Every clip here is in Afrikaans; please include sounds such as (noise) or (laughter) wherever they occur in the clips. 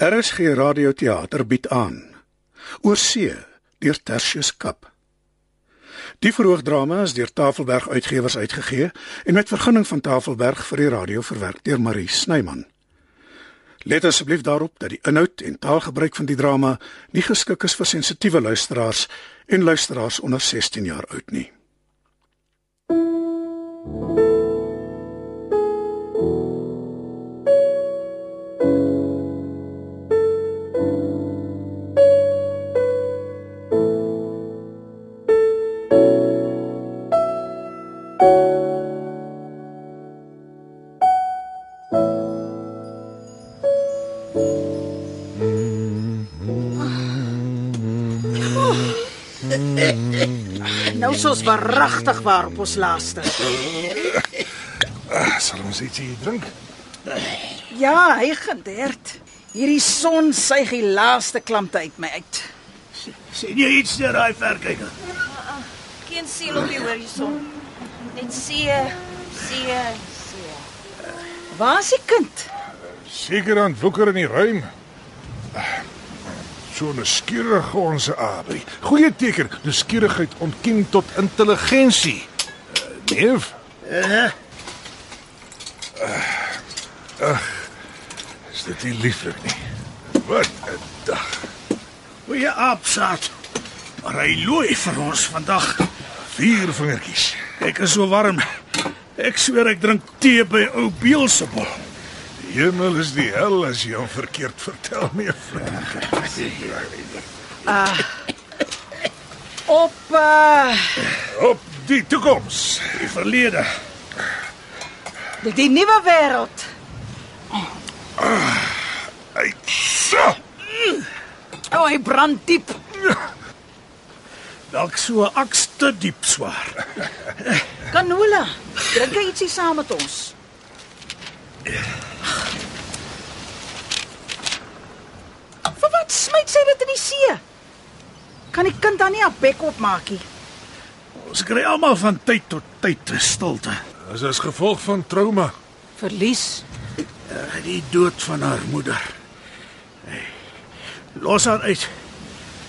RSG Radioteater bied aan Oorsee deur Tertius Kap. Die verhoogdrama is deur Tafelberg Uitgewers uitgegee en met vergunning van Tafelberg vir die radio verwerk deur Marie Snyman. Let asseblief daarop dat die inhoud en taalgebruik van die drama nie geskik is vir sensitiewe luisteraars en luisteraars onder 16 jaar oud nie. Nou soos verragtig waar op ons laaste. Ah, sal ons ietsie drink? Ja, hy gedert. Hierdie son suig die laaste klamte uit my uit. Sien jy iets deur daai verkyker? Geen siel op die horison. Net see, see, see. Waar is die kind? Seker aan woeker in die ruim. So 'n skierige ons Abri. Goeie teken, nuuskierigheid ontkiem tot intelligensie. Neef, Eh, is dit nie lieflik nie? Wat 'n dag. goeie aapsaad. Maar hy looi vir ons vandag. Vier vingertjies. Ek is so warm. Ek sweer ek drink tee by ou Beelzebul. Hemel is die hel as jy hom verkeerd vertel, neef. Op uh Op die toekoms. Die verlede. die, die nuwe wêreld. Hy so. O, oh, hy brand diep. Dalk so 'n aks te diep swaar. Canola, drink jy ietsie saam met ons? Vir wat smyt sy dit in die see? Kan die kind dan nie 'n bek opmaak nie? Ons kry almal van tyd tot tyd 'n stilte. Dis as gevolg van trauma. Verlies. Uh, Die dood van haar moeder. Hey, los haar uit.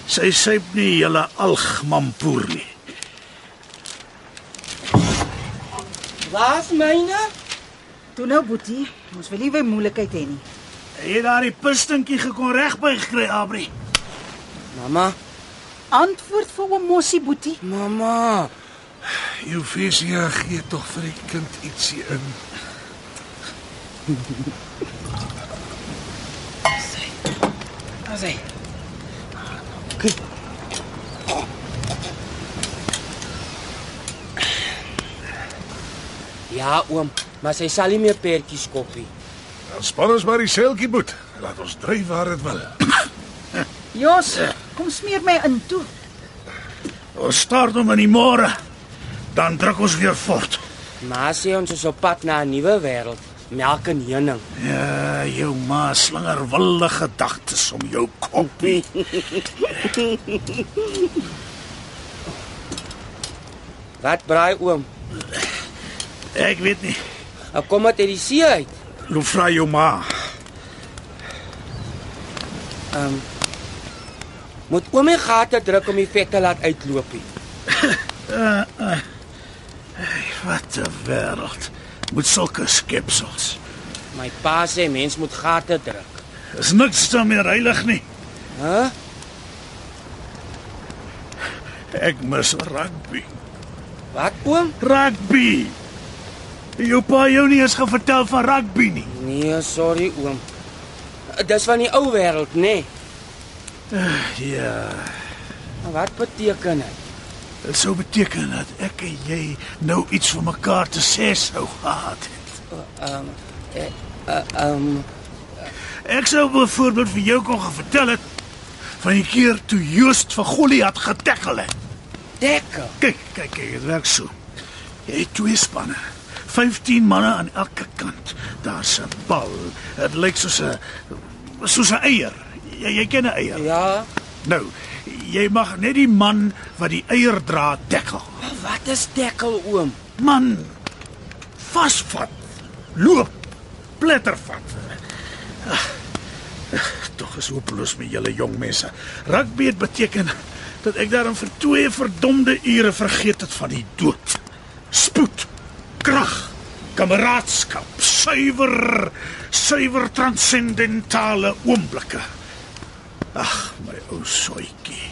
Sy syp nie julle algmampoer nie. Waar's myne? Toe nou, Boetie, ons wil nie weer moeilikheid hê nie. Jy het daardie pistinkie gekon regby gekry, Abri. Mamma, Antwoord vir oom Mossie, Boetie. mamma. Eufesia gee tog vir die kind ietsie in. As hy. Ja, oom, maar sy sal nie meer pertjies koppie. Dan span ons maar die seiltjie boet. Laat ons dryf waar dit wil. (coughs) Jos, kom smeer my in toe. Ons start hom in die môre. Dan druk ons weer voort. Maar sê ons is op pad na 'n nuwe wêreld. Melk en heuning. Ja, jou ma slinger wilde gedagtes om jou koppie. Wat braai oom? Ek weet nie. Ek kom uit die see uit. Loop vra jou ma. Ehm um, Moet oom my gate druk om die vet te laat uitloop. nie. Wat 'n wêreld. Met sulke skepsels. My pa sê mens moet gate druk. Is niks dan meer heilig nie. Hæ? Ek mis rugby. Wat oom? Rugby. Jou pa jou nie eens gevertel van rugby nie. Nee, sorry oom. Dis van die ou wêreld, nê? Nee. Ja, Maar wat beteken dit? dit sou beteken dat ek en jy nou iets vir mekaar te sê sou gehad het. Ehm eh, eh, ehm Ek sou byvoorbeeld vir jou kon vertel het van die keer toe Joost vir Goliat getekkel het. dekke. Kyk, kyk, kyk, dit werk so. Jy het twee spanne. 15 manne aan elke kant. Daar's 'n bal. Dit lyk soos 'n soos 'n eier. Jy, jy ken 'n eier. Ja. Nou, jy mag net die man wat die eier dra tekkel. Maar wat is dekkel oom? Man, vasvat. Loop. Plettervat. Ah, Tog is hopeloos met julle jong mense. Rugby het beteken dat ek daarin vir twee verdomde ure vergeet het van die dood. Spoed, krag, kameraadskap, suiwer, suiwer transcendentale oomblikke. Ag, my ou soetjie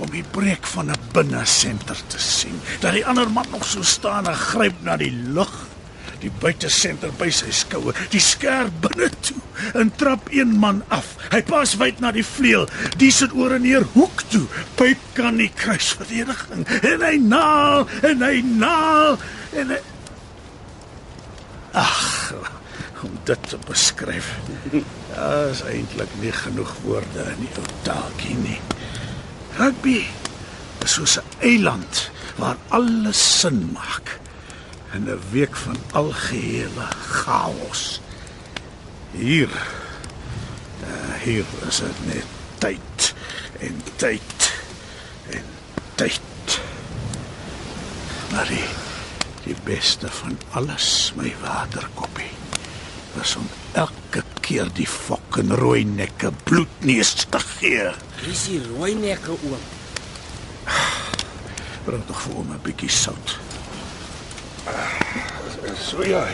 om die breek van 'n binnesenter te sien. Dat die ander man nog so staan en gryp na die lug. Die buitesenter by sy skoue, die skerp binne toe en trap een man af. Hy pas wyd na die vleuel, die sit oor en neer hoek toe. Pyp kan nie kruisverdediging en hy naal en hy naal en hy Ag, om dit te beskryf. Daar is eintlik nie genoeg woorde in die ou taaltjie nie. Rugby is soos 'n eiland waar alles sin maak in 'n week van algehele chaos. Hier uh, hier is dit net tyd en tyd en tyd. Maar die, beste van alles, my waterkoppie, is om elke keer die fucking rooi nekke bloedneus te gee. Dis die rooi nekke oom. Bring tog vir hom 'n bietjie sout. So ja.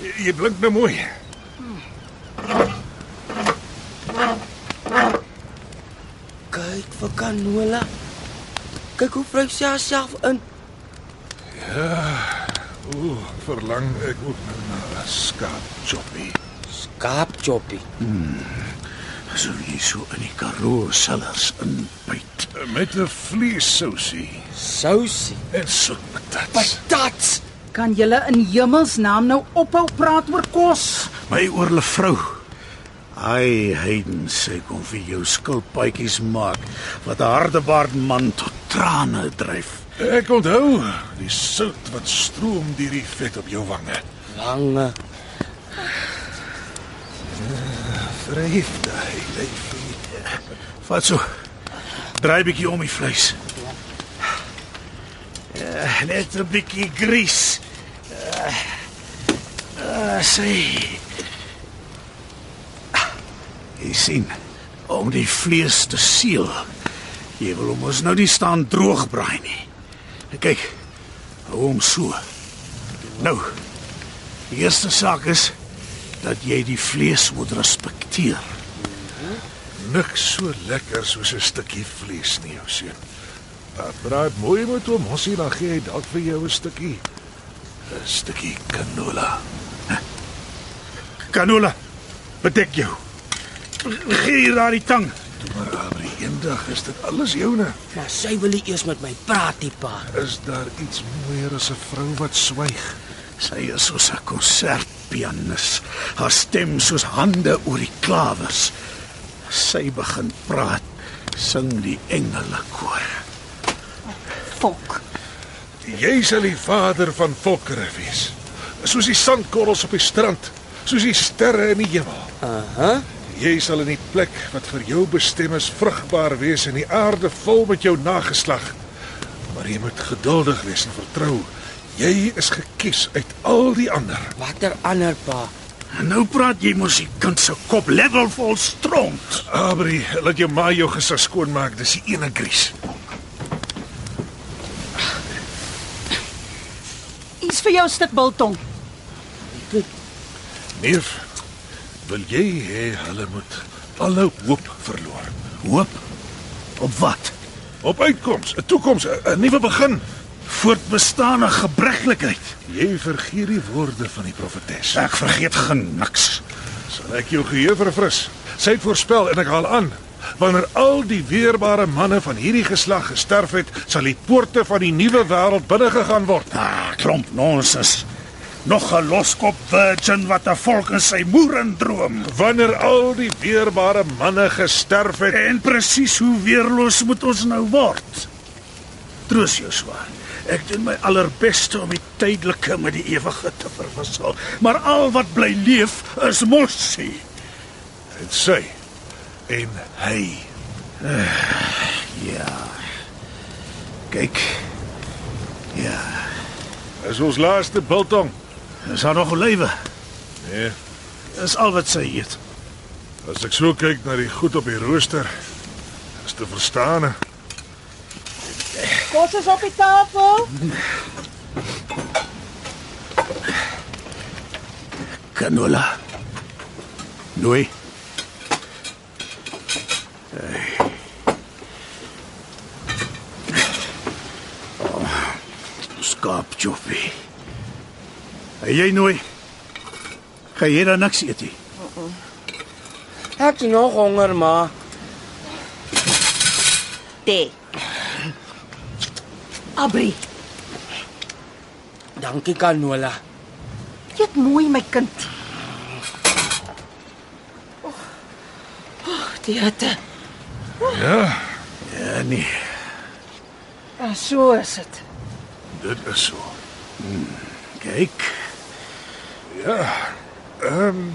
Jy, jy blink nou mooi. Kyk vir Canola. Kyk hoe vry sy haarself in. Ooh, verlang ek ook nou na 'n skaap choppie. Skaapchoppie. Asof jy so in die Karoo sellers inbyt. Met 'n vleessousie Sousie. en soet patat. Patats. Kan julle in hemelsnaam nou ophou praat oor kos? My oorle vrou. Ai, Hayden sê kom vir jou skilpaadjies maak wat 'n hardebaard man tot trane dryf. Ek onthou die sout wat stroom deur die vet op jou wange. Lange. Vreefde hy lyfie. Vat so. Draai bietjie om die vleis. Ja, net 'n bietjie grys. Uh, uh, sê. Jy sien, om die vlees te seël. Jy wil hom ons nou nie staan droog braai nie. Kyk. Hou hom so. Nou. Die eerste saak is dat jy die vlees moet respekteer. Niks so lekker soos 'n stukkie vlees nie, jou seun. Wat braai mooi met hom, mossie dan gee hy dalk vir jou 'n stukkie 'n stukkie canola. Canola, bedek jou. Gee hier daai tang. Maar Abri, eendag is dit alles joune. Maar sy wil nie eers met my praat, die pa. Is daar iets mooier as 'n vrou wat swyg? Sy is soos 'n konsertpianis. Haar stem soos hande oor die klawers. Sy begin praat, sing die engele koor. Volk. Jy sal die vader van volkere wees. Soos die sandkorrels op die strand, soos die sterre in die hemel. Aha. Jy sal in die plek wat vir jou bestem is vrugbaar wees en die aarde vol met jou nageslag. Maar jy moet geduldig wees en vertrou. Jy is gekies uit al die ander. Watter ander pa? En nou praat jy mos die kind se kop level vol stront. Abri, laat jou ma jou gesig skoonmaak, dis die ene gries. Iets vir jou stuk biltong. Neef, wil jy hê hulle moet alle hoop verloor? Hoop op wat? Op uitkoms, 'n toekoms, 'n nuwe begin. Voortbestaande gebreklikheid. Jy vergeet die woorde van die profetes. Ek vergeet gen niks. Sal ek jou geheue verfris? Sy het voorspel en ek haal aan. Wanneer al die weerbare manne van hierdie geslag gesterf het, sal die poorte van die nuwe wêreld binnegegaan word. Ah, klomp nonsens. Nog 'n loskop virgin wat 'n volk in sy moeren droom. Wanneer al die weerbare manne gesterf het, En presies hoe weerloos moet ons nou word? Troos jou swaar. Ek doen my allerbeste om die tydelike met die ewige te verwissel, maar al wat bly leef is mossie. het sy en hy Ja. Kyk. Ja, is ons laaste biltong. Is daar nog olywe? Nee, Dis al wat sy eet. As ek so kyk na die goed op die rooster, is te verstaan. Kos is op die tafel. Canola. Nooi. Oh, skaap choppie. Hey, jy nooi. Gaan jy dan niks eet nie? Ek het nog honger, ma. Tee. Abri, Dankie Canola. eet mooi my kind. Oh, oh die hitte. Ja, Ja nee. En so is dit. dit is so. Kyk. Ja. Ehm um,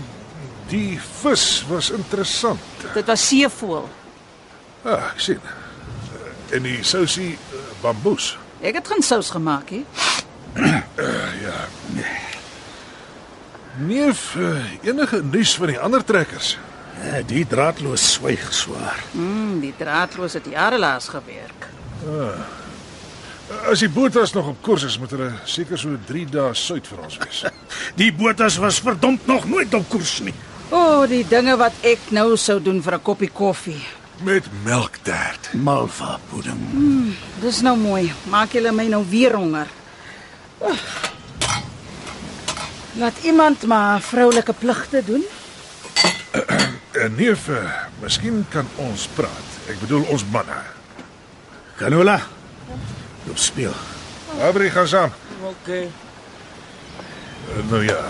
die vis was interessant. Dit was seevoël. Ah, ek sien. En die sousie uh, bamboes. Ek het geen sous gemaak nie. Neef, uh, enige nuus van die ander trekkers? Ja, die draadloos swyg swaar. Mm, die draadloos het jare laas gewerk. As die botas nog op koers is, moet hulle seker so 3 dae suid vir ons wees. (laughs) Die botas was verdomp nog nooit op koers nie. O, oh, die dinge wat ek nou sou doen vir 'n koppie koffie. Met melktert. Malva pudding. Dis nou mooi. Maak julle my nou weer honger. Oh. Laat iemand maar vroulike pligte doen. En (clears throat) neef, uh, miskien kan ons praat. Ek bedoel ons manne. Canola. Loop speel. Abri gaan saam. Okay. Uh, nou ja,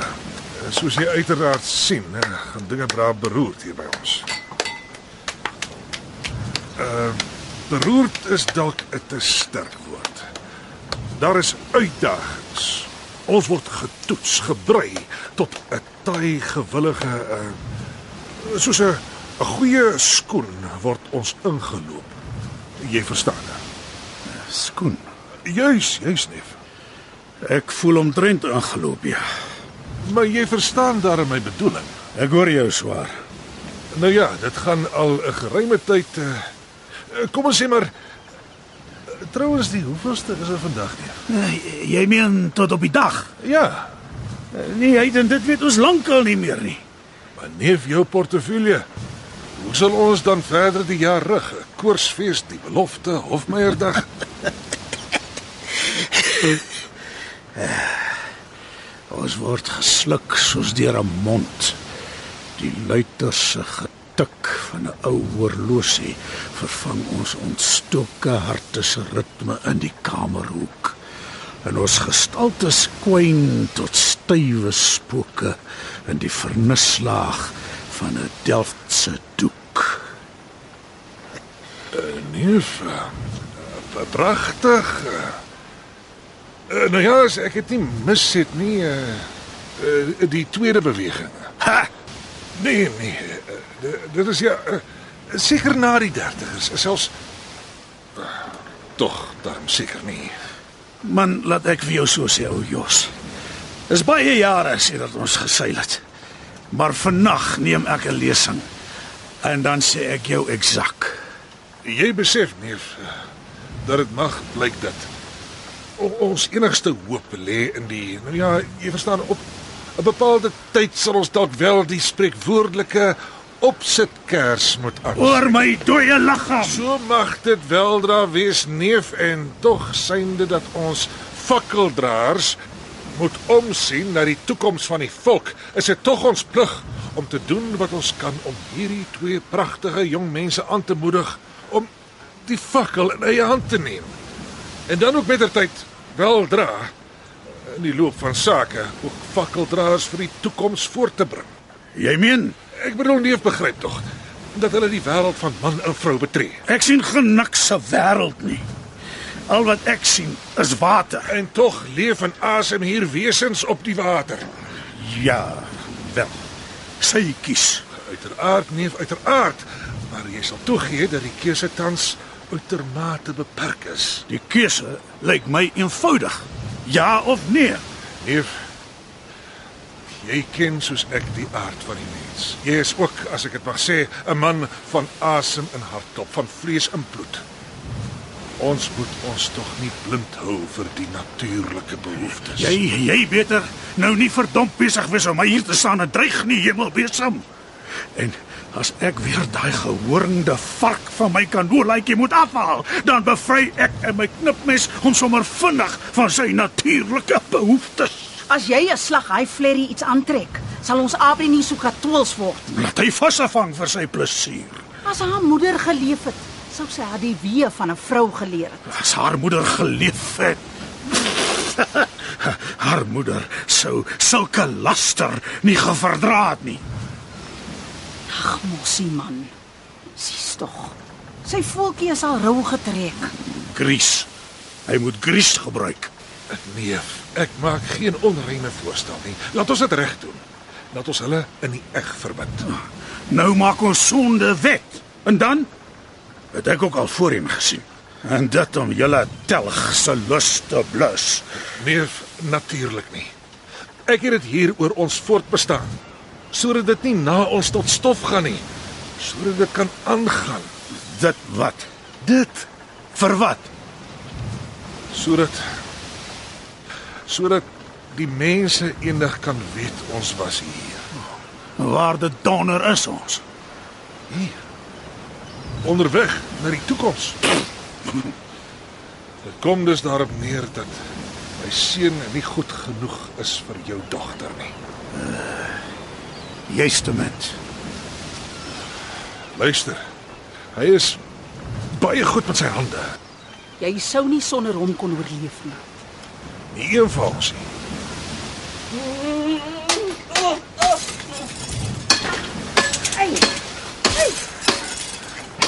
soos jy uiteraard sien, uh, gaan dinge braaf beroerd hier by ons. Uh beroerd is dalk 'n te sterk woord. Daar is uitdagings. Ons word getoets, gebrei tot 'n taai gewillige uh soos 'n 'n goeie skoen word ons ingeloop. Jy verstaan. Skoen. Juis, juis neef. Ek voel omtrent ingeloop ja. Maar jy verstaan daarin my bedoeling. Ek hoor jou swaar. Nou ja, dit gaan al 'n geruime tyd uh, kom ons sê maar uh, trouens die hoeveelste is dit vandag nie? Uh, jy meen tot op die dag? Ja, Uh, nee, hy en dit weet ons lankal nie meer nie. maar neef jou portefeulje. Hoe sal ons dan verder die jaar rig? Koersfees, die belofte, Hofmeierdag. Ons word gesluk soos deur 'n mond. Die luiter se getik van 'n ou horlosie vervang ons ontstoke harte se ritme in die kamerhoek. En ons gestaltes kwyn tot stywe spooke in die vernislaag van 'n Delftse doek. Neef, uh, pragtig. Uh, nou ja, as ek dit nie mis het nie, uh, uh, die tweede beweging. Ha! Nee, nee. Uh, dit is ja uh, seker na die 30ers, selfs uh, tog daarom seker nie. Man, laat ek vir jou so sê, ou Jos. Dis baie jare sedert ons geseil het. Maar vannag neem ek 'n lesing en dan sê ek jou eksak. Jy besef neef uh, dat dit mag blyk dat o, ons enigste hoop lê in die nou ja, jy verstaan op 'n bepaalde tyd sal ons dalk wel die spreekwoordelike opsitkers moet aan. Oor my dooie liggaam. So mag dit weldra wees neef en tog synde dat ons fakkeldraers moet omsien na die toekoms van die volk. Is dit tog ons plig om te doen wat ons kan om hierdie twee pragtige jong mense aan te moedig om die fakkel in eie hand te neem. En dan ook mettertyd weldra in die loop van sake ook fakkeldraers vir die toekoms voor te bring. Jy meen, Ek bedoel neef begryp tog dat hulle die wêreld van man en vrou betree. ek sien geen niks se wêreld nie. Al wat ek sien is water. En tog leef en asem hier wesens op die water. Ja, wel. Sy kies. Uiteraard neef, uiteraard, maar jy sal toegee dat die keuse tans uitermate beperk is. Die keuse lyk my eenvoudig. Ja of nee? Neef, Jy ken soos ek die aard van die mens. Jy is ook, as ek dit mag sê, 'n man van asem en hartklop, van vlees en bloed. Ons moet ons tog nie blind hou vir die natuurlike behoeftes. Jy jy beter nou nie verdomp besig wees om my hier te staan en dreig nie hemel besem. En as ek weer daai gehoornde vark van my kanoolaitjie moet afhaal, dan bevry ek en my knipmes hom sommer vinnig van sy natuurlike behoeftes. As jy 'n slag hy flerry iets aantrek, sal ons Abri nie so katools word. Laat hy vasvang vir sy plesier. As haar moeder geleef het, sou sy haar die wee van 'n vrou geleer het. As haar moeder geleef het. (laughs) haar moeder sou sulke laster nie geverdra het nie. Ag, mossie man. Sies tog. Sy voeltjie is al rou getrek. Gries. Hy moet gries gebruik. Nee, ek maak geen onreine voorstel nie. Laat ons dit reg doen. Laat ons hulle in die eg verbind. Nou maak ons sonde wet. En dan het ek ook al voorheen gesien. En dit om julle telg se lus te blus. Nee, natuurlik nie. Ek het dit hier oor ons voortbestaan. Sodat dit nie na ons tot stof gaan nie. Sodat dit kan aangaan. Dit wat? Dit vir wat? Sodat sodat die mense eendag kan weet ons was hier. Waar dit donder is ons. Hier. Onderweg na die toekoms. Dit kom dus daarop neer dat my seun nie goed genoeg is vir jou dogter nie. Juistement. Luister. Hy is baie goed met sy hande. Jy sou nie sonder hom kon oorleef nie. Nie een van ons nie.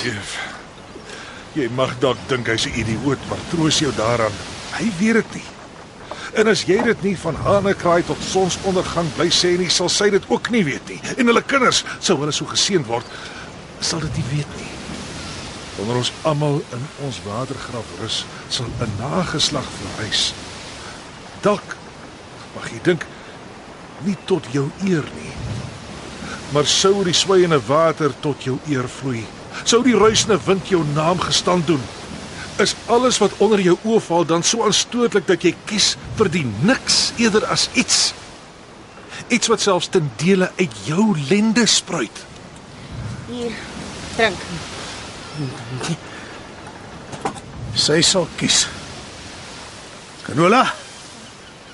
Jeff, jy mag dalk dink hy's 'n idioot, maar troos jou daaraan. Hy weet dit nie. En as jy dit nie van hanekraai tot sonsondergang bly sê nie, sal sy dit ook nie weet nie. En hulle kinders, sou hulle so geseën word, sal dit nie weet nie. Wanneer ons almal in ons watergraf rus, sal 'n nageslag verrys. Dalk mag jy dink nie tot jou eer nie. Maar sou die sweiende water tot jou eer vloei, sou die ruisende wind jou naam gestand doen. Is alles wat onder jou oë val dan so aanstootlik dat jy kies vir die niks eerder as iets? Iets wat selfs ten dele uit jou lende spruit. Hier, drink. Sy sal kies. Canola.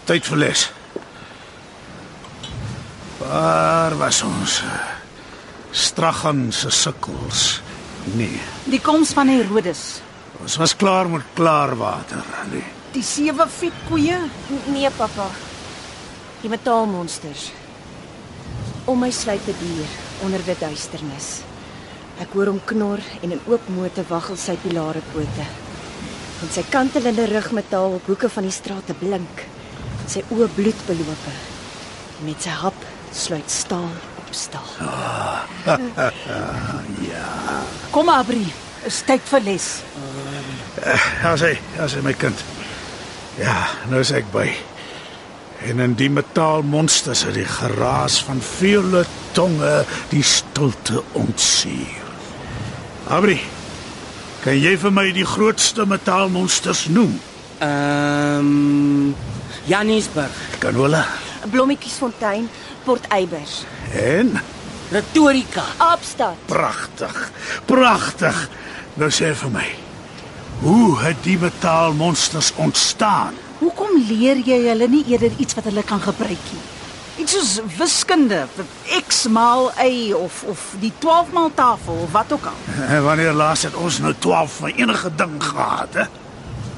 Tyd vir les. Waar was ons? Straggan se sukkels. Nee, Die koms van Herodes, ons was klaar met klaarwater. Nee. die sewe vet koeie, Nee, pappa. Die metaalmonsters. Om my sluit 'n dier onder wit duisternis. Ek hoor hom knor en in oop mote waggel sy pilare pote. En sy kantelende rugmetaal op hoeke van die strate blink. Sy oë bloedbelope. Met sy hap sluit staal op staal. (laughs) kom Abri, is tyd vir les. Ja, sy, ja, sy my kind. Ja, nou is ek by. En in die metaalmonsters het die geraas van vele tonge die stilte ontsuur. Abri, kan jy vir my die grootste metaalmonsters noem? Ehm um, Johannesburg, Canola. Blommetjiesfontein, Port Eybers, En Retorika. Kaapstad. pragtig. Pragtig. Nou sê vir my, hoe het die metaalmonsters ontstaan? Hoekom leer jy hulle nie eerder iets wat hulle kan gebruik nie? Iets soos wiskunde, x maal y of of die 12 maal tafel of wat ook al. En (laughs) wanneer laas het ons nou 12 van enige ding gehad, hè?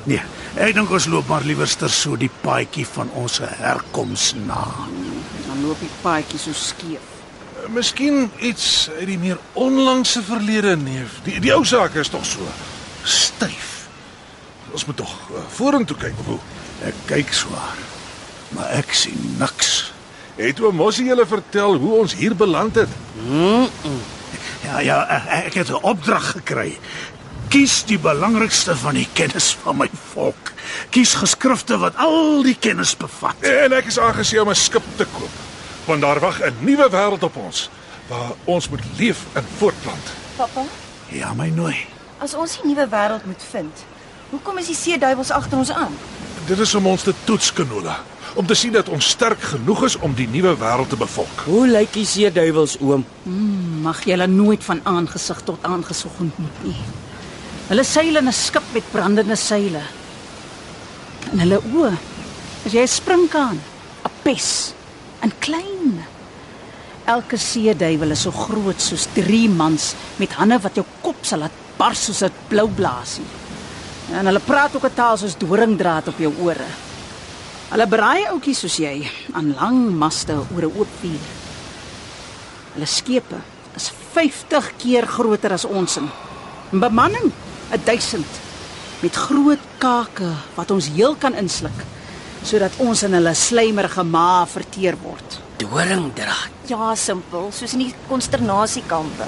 Nee, ek dink ons loop maar liewerster so die paadjie van ons herkoms na. Dan loop die paadjie so skeef. Miskien iets uit die meer onlangse verlede, neef. Die die ou saak is tog so styf. Ons moet tog uh, vorentoe kyk hoe. Ek kyk swaar, maar ek sien niks. Het oom Mossie julle vertel hoe ons hier beland het? Ja, ja, ek- ek het 'n opdrag gekry. Kies die belangrikste van die kennis van my volk. Kies geskrifte wat al die kennis bevat. En ek is aangesien om 'n skip te koop. Want daar wag 'n nuwe wêreld op ons waar ons moet leef en voortplant. Pappa, Ja, my nooi. As ons die nuwe wêreld moet vind, hoekom is die see duiwels agter ons aan? Dit is om ons te toets, Kanola, om te sien dat ons sterk genoeg is om die nuwe wêreld te bevolk. Hoe lyk die see duiwels oom? Mag julle nooit van aangesig tot aangesig ontmoet nie. Hulle seil in 'n skip met brandende seile. In hulle oë is jy 'n sprinkaan, 'n pes, en klein. Elke seeduiwel is so groot soos 3 mans met hande wat jou kop sal laat bars soos 'n blou blaasie. En hulle praat ook 'n taal soos doringdraad op jou ore. Hulle braai ouetjies soos jy aan lang maste oor 'n oop vuur. Hulle skepe is 50 keer groter as ons in. En bemanning 1000 met groot kake wat ons heel kan insluk sodat ons in hulle slijmerige maag verteer word. Doringdraad. Ja, simpel, soos in die konsternasiekampe.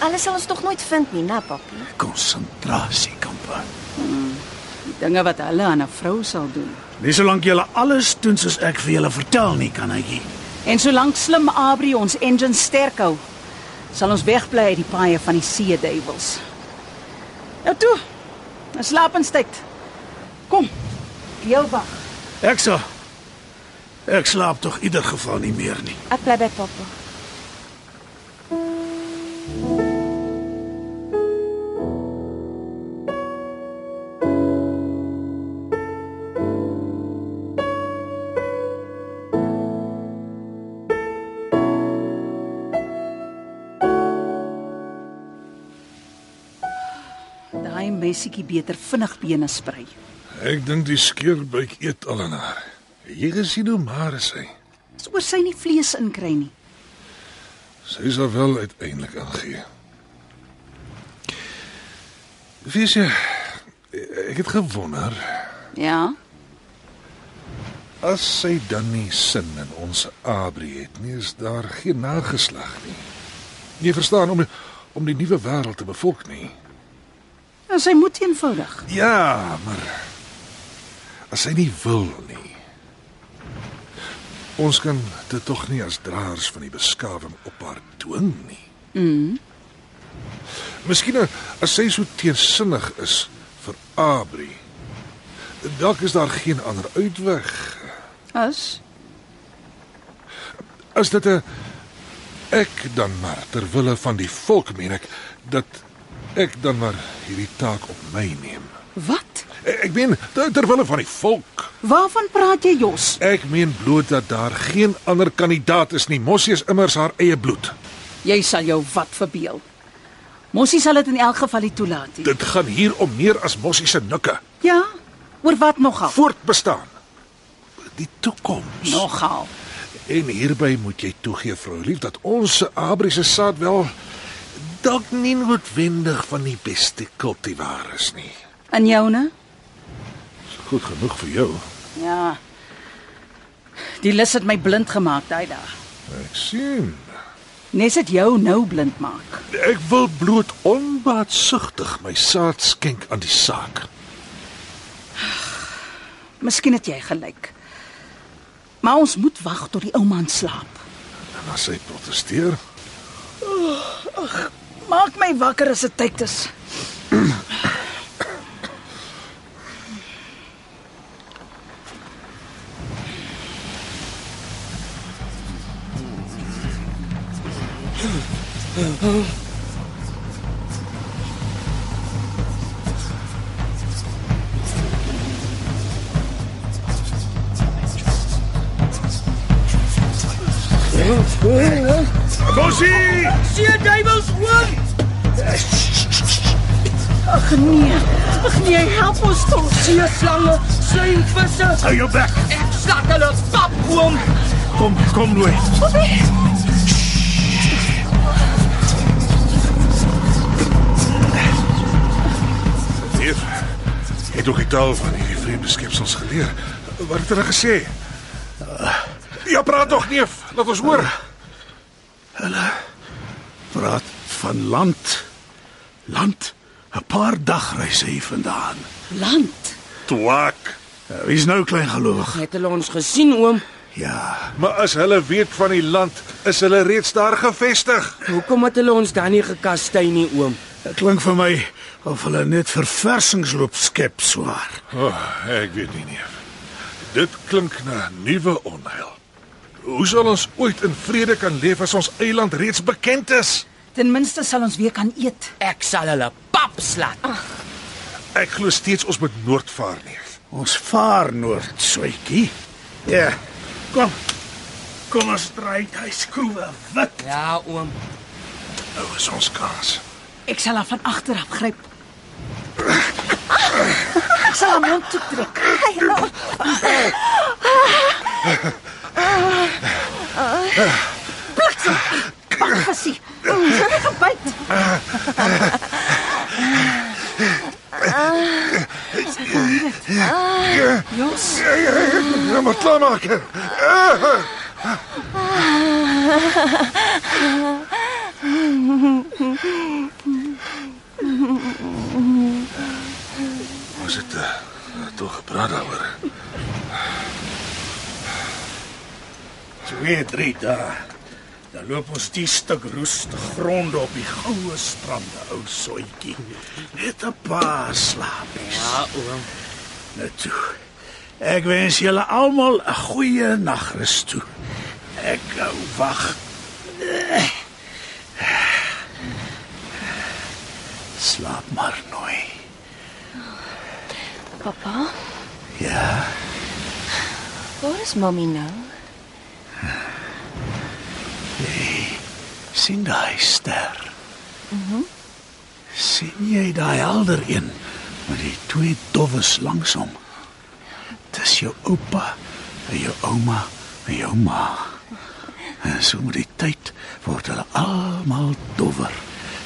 Hulle sal ons tog nooit vind nie, né, papi? Konsentrasiekampe. Die dinge wat hulle aan 'n vrou sal doen. Nie solank jy alles doen soos ek vir julle vertel nie, kan hy. En solank slim Abri ons engines sterk hou, sal ons wegbly uit die paaie van die see duiwels. Nou toe. Dis slapenstyd. Kom. Jou wag. Ek sal Ek slaap tog in ieder geval nie meer nie. Ek bly by pappa. Daai messietjie beter vinnig bene sprei. Ek dink die skeurbuik eet al aan haar. Jy gesien hoe maar is sy. Dis oor sy nie vlees inkry nie. Sy sal wel uiteindelik aangee. Weet jy, ek het gewonder Ja. as sy dan nie sin in ons Abri het nie, is daar geen nageslag nie. Jy verstaan om om die nuwe wêreld te bevolk nie. En sy moet eenvoudig. Ja, maar as sy nie wil nie. Ons kan dit tog nie as draers van die beskawing op haar dwing nie. Mm. Miskien as sy so teensinnig is vir Abri. Dalk is daar geen ander uitweg. As As dit 'n ek dan maar ter wille van die volk meen ek dat ek dan maar hierdie taak op my neem. wat? Ek meen ter, ter wille van die volk. Waarvan praat jy, Jos? Ek meen bloot dat daar geen ander kandidaat is nie. Mossie is immers haar eie bloed. Jy sal jou wat verbeel. Mossie sal dit in elk geval nie toelaat nie. Dit gaan hier om meer as Mossie se nikke. Ja, oor wat nogal? Voortbestaan. Die toekoms. Nogal. En hierby moet jy toegee, vrou lief, dat ons se Abri se saad wel dalk nie noodwendig van die beste kultivar is nie. En joune? Goed genoeg vir jou. Ja. Die lus het my blind gemaak daai dag. Ek sien. Nes dit jou nou blind maak. Ek wil bloot onbaatsugtig my saad skenk aan die saak. Miskien het jy gelyk. Maar ons moet wag tot die ou man slaap. En as hy protesteer, Maak my wakker as dit tyd is. Mossie! See duiwels oom. Ag nee. Ag nee, help ons tog. See slange, sluimvisse. Hou jou bek. Ek slag hulle pap oom. Kom, kom nooi. Neef, jy het ook die taal van hierdie vreemde skepsels geleer. Wat het hulle gesê? Ja, praat tog, neef. Laat ons hoor. Praat van land. Land. 'n Paar dagreise hier vandaan. Land. Twak. Uh, Wie's nou klein gelowig? Het hulle ons gesien oom? Ja, Maar as hulle weet van die land, is hulle reeds daar gevestig. Hoekom het hulle ons dan nie gekastei nie, oom? Dit klink vir my of hulle net verversingsloop skep swaar. O, oh, ek weet nie nie. Dit klink na nuwe onheil. Hoe sal ons ooit in vrede kan leef as ons eiland reeds bekend is? Ten minste sal ons weer kan eet. Ek sal hulle pap slat. Ek glo steeds ons moet noord vaar nie. Ons vaar noord, Swytjie. Ja. Kom. Kom ons draai hy skroewe wit. Ja, oom. Nou is ons kans. Ek sal haar van agter af gryp. Ek sal haar mond toe trek. Bliksem. Pak gesie. Sy het gebyt. Jos, Ja, maar klaar maak. Was dit uh, toch gepraat daaroor? Twee, drie dae. Dan loop ons die stuk roeste gronde op die goue strande, ou soetjie. Net 'n paar slaapies. Ja, oom. Net toe. Ek wens julle almal 'n goeie nagrus toe. Ek gou wag. Slaap maar nooi. Pappa, Ja, waar is Mamy nou? Sien daai ster. Mhm. sien jy daai helder een met die twee dowes langs hom? Dis jou oupa en jou ouma en jou ma. En so met die tyd word hulle almal dowwer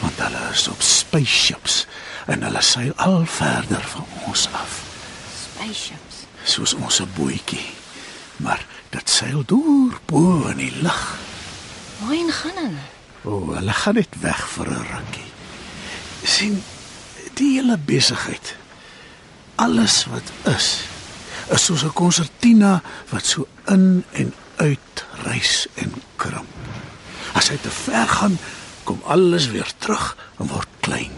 want hulle is op spaceships en hulle seil al verder van ons af. Spaceships. soos ons 'n bootjie. Maar dit seil deur bo in die lug. Waarheen gaan hulle? O, oh, hulle gaan net weg vir 'n rukkie. sien die hele besigheid. Alles wat is, is soos 'n konsertina wat so in en uit reis en krimp. As hy te ver gaan, kom alles weer terug en word klein.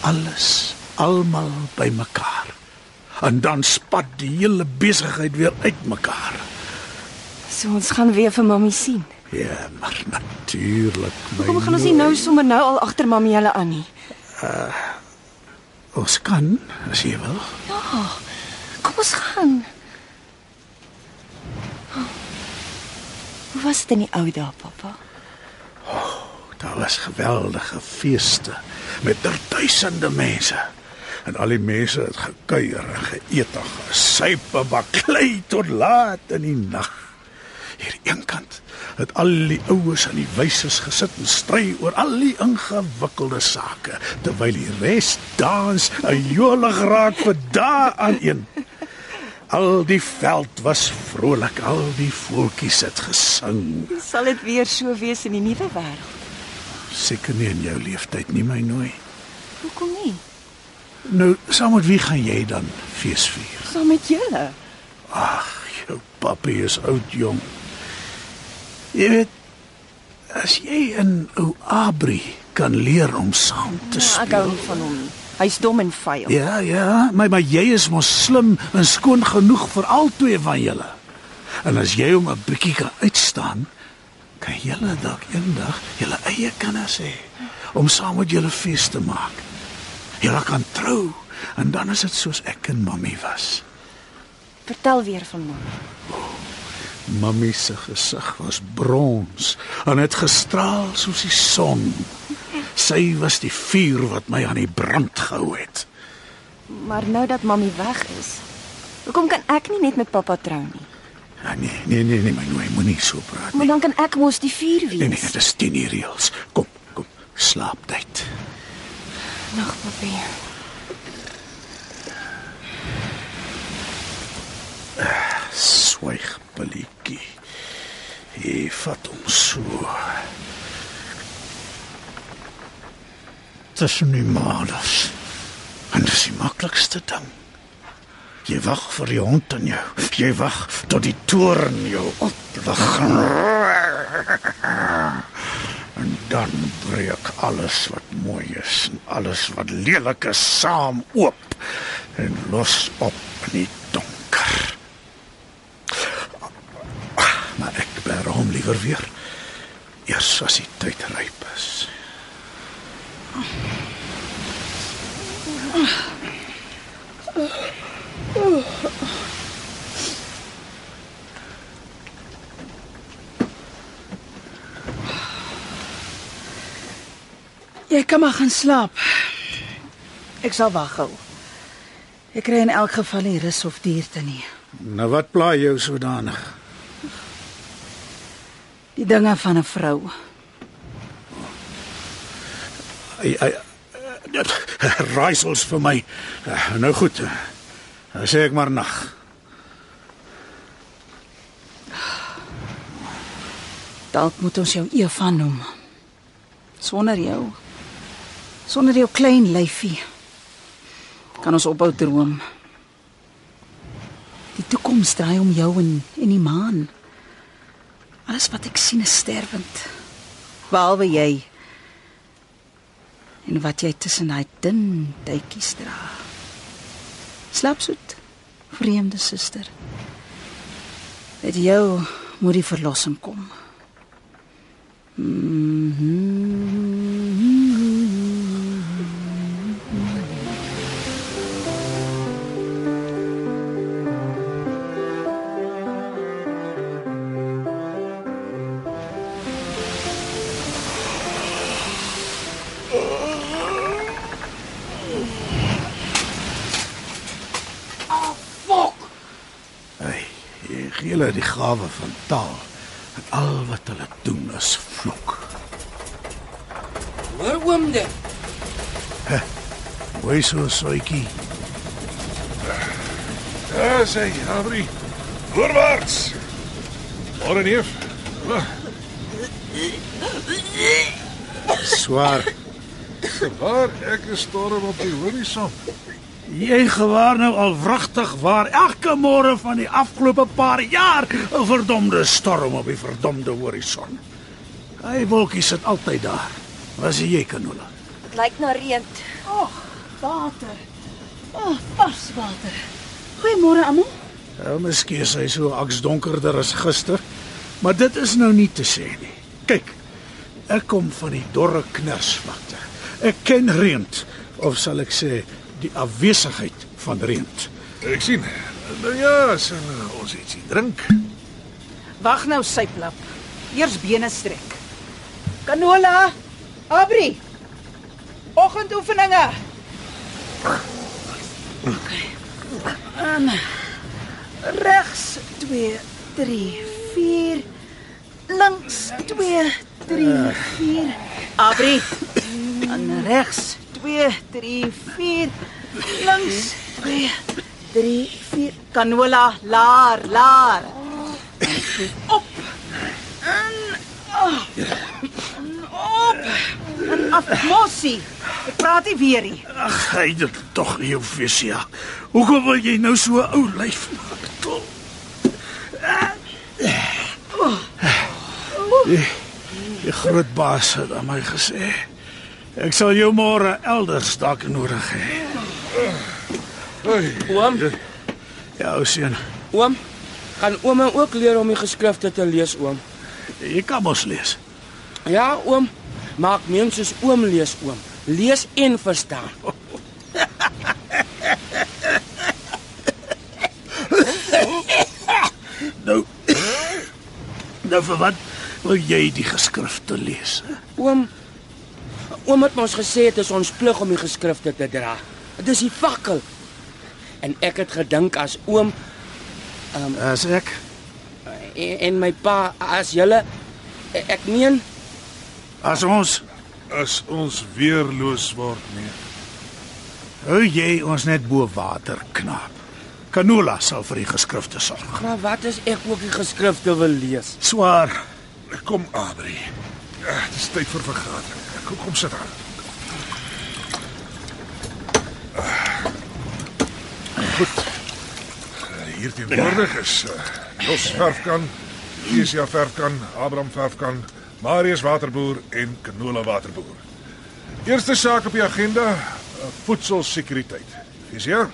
Alles almal bymekaar. En dan spat die hele besigheid weer uitmekaar. So ons gaan weer vir Mamy sien. Ja, maar natuurlik. Hoekom gaan ons nie nou sommer nou al agter Mamy hulle aan nie? Ons kan, as jy wil. Kom ons gaan. Oh. Hoe was dit in die ou dae, pappa? Daar was geweldige feeste met duisende mense. En al die mense het gekuier en geëet en gesuip en baklei tot laat in die nag. Hier eenkant het al die oues en die wyses gesit en stry oor al die ingewikkelde sake terwyl die res dans en jolig raak vir dae aan een. Al die veld was vrolik, al die voeltjies het gesing. Sal dit weer so wees in die nuwe wêreld? Seker nie in jou leeftyd nie, my nooi. Hoekom nie? Nou, saam met wie gaan jy dan fees vier? Saam met julle. Ag, jou papi is oud jong. Jy weet, as jy in ou Abri kan leer om saam te Ja, ek hou speel. van hom. Hy's dom en vuil. Ja, ja, maar maar jy is mos slim en skoon genoeg vir albei van julle. En as jy hom 'n bietjie kan uitstaan, kan julle dalk eendag julle eie kinders hê om saam met julle fees te maak. Julle kan trou en dan is dit soos ek en mammie was. Vertel weer van Mamy. Mammie se gesig was brons en het gestraal soos die son. Sy was die vuur wat my aan die brand gehou het. Maar nou dat Mamy weg is, hoekom kan ek nie net met pappa trou nie? Ja, nee, nee, nee, nee, my nooi moenie so praat nie. Maar dan kan ek mos die vuur wees. Nee nee, dit is teen die reëls. Kom, kom, slaaptyd. Nag, papi. Swyg, Billetjie. Jy vat hom so. Tussen die maanders. En dis die maklikste ding. Jy wag vir die hond in jou. Jy wag tot die toorn jou opwag. En dan breek alles wat mooi is en alles wat lelik is saam oop en los op in die donker. Maar ek bær hom liewer weer. Eers as die tyd ryp is. Jy kan maar gaan slaap. Ek sal wag hou. Ek kry in elk geval nie rus of duurte nie. Nou wat pla jou sodanig? Die dinge van 'n vrou. Ai ai dit raaisels vir my. Nou goed. Dan sê ek maar nag. Dalk moet ons jou Eva noem. Sonder jou. Sonder jou klein lyfie. Kan ons ophou droom. Die toekoms draai om jou en en die maan. Alles wat ek sien is sterwend. Behalwe jy. En wat jy tussen daai dun tuitjies dra. Slaap soet, vreemde suster. Met jou moet die verlossing kom. Hey, gawe van taal. En al wat hulle doen is vloek. Hoor oom dit. Hoe so soetjie. Ja, sê Adri. Voorwaarts. Môre neef. Swaar. Waar ek is storm op die horison. Jy gewaar nou al wragtig waar elke môre van die afgelope paar jaar 'n verdomde storm op die verdomde horison. Hy wolkie sit altyd daar. Was jy kanola? Dit lyk na reën. Ag, water. Ag, vars water. Goeiemôre almal. Nou, miskien is hy so aksdonkerder as gister, maar dit is nou nie te sê nie. Kyk, ek kom van die dorre knersvlakte. Ek ken reënt, of sal ek sê die afwesigheid van reënt. Ek sien. Nou ja, sal ons ietsie drink. Wag nou, syplap. Eers bene strek. Canola, Abri. Oggendoefeninge. En regs 2 3 4 links 2 3 4 Abri. En regs 2 3 4 links 2 3 4 Canola, laar, laar. Op. En oh. En op. En af mossie. Ek praat nie weer nie. Ag, hy dit tog jou visie. Hoekom wil jy nou so ou lyf maak? Tol. Die, die groot baas het aan my gesê ek sal jou môre elders dalk nodig hê. Oom, Ja, ou seun, oom, gaan oom ook leer om die geskrifte te lees, oom? jy kan mos lees. Ja, oom. Maak mens soos oom lees, oom. Lees en verstaan. Nou Nou vir wat wil jy die geskrifte lees? Oom, oom het ons gesê dit is ons plig om die geskrifte te dra. Dit is die fakkel. En ek het gedink as oom As ek en, en my pa as julle ek meen as ons as ons weerloos word nee. hou jy ons net bo water knaap. Canola sal vir die geskrifte sorg. maar wat as ek ook die geskrifte wil lees? Swaar. Kom Adri. Ja, dit is tyd vir vergadering. Kom kom sit aan. Goed. hier teenwoordig is uh, Jos Verfkan, Isia Verfkan, Abraham Verfkan, Marius Waterboer en Canola Waterboer. Eerste saak op die agenda, uh, voedselsekuriteit. Is jy?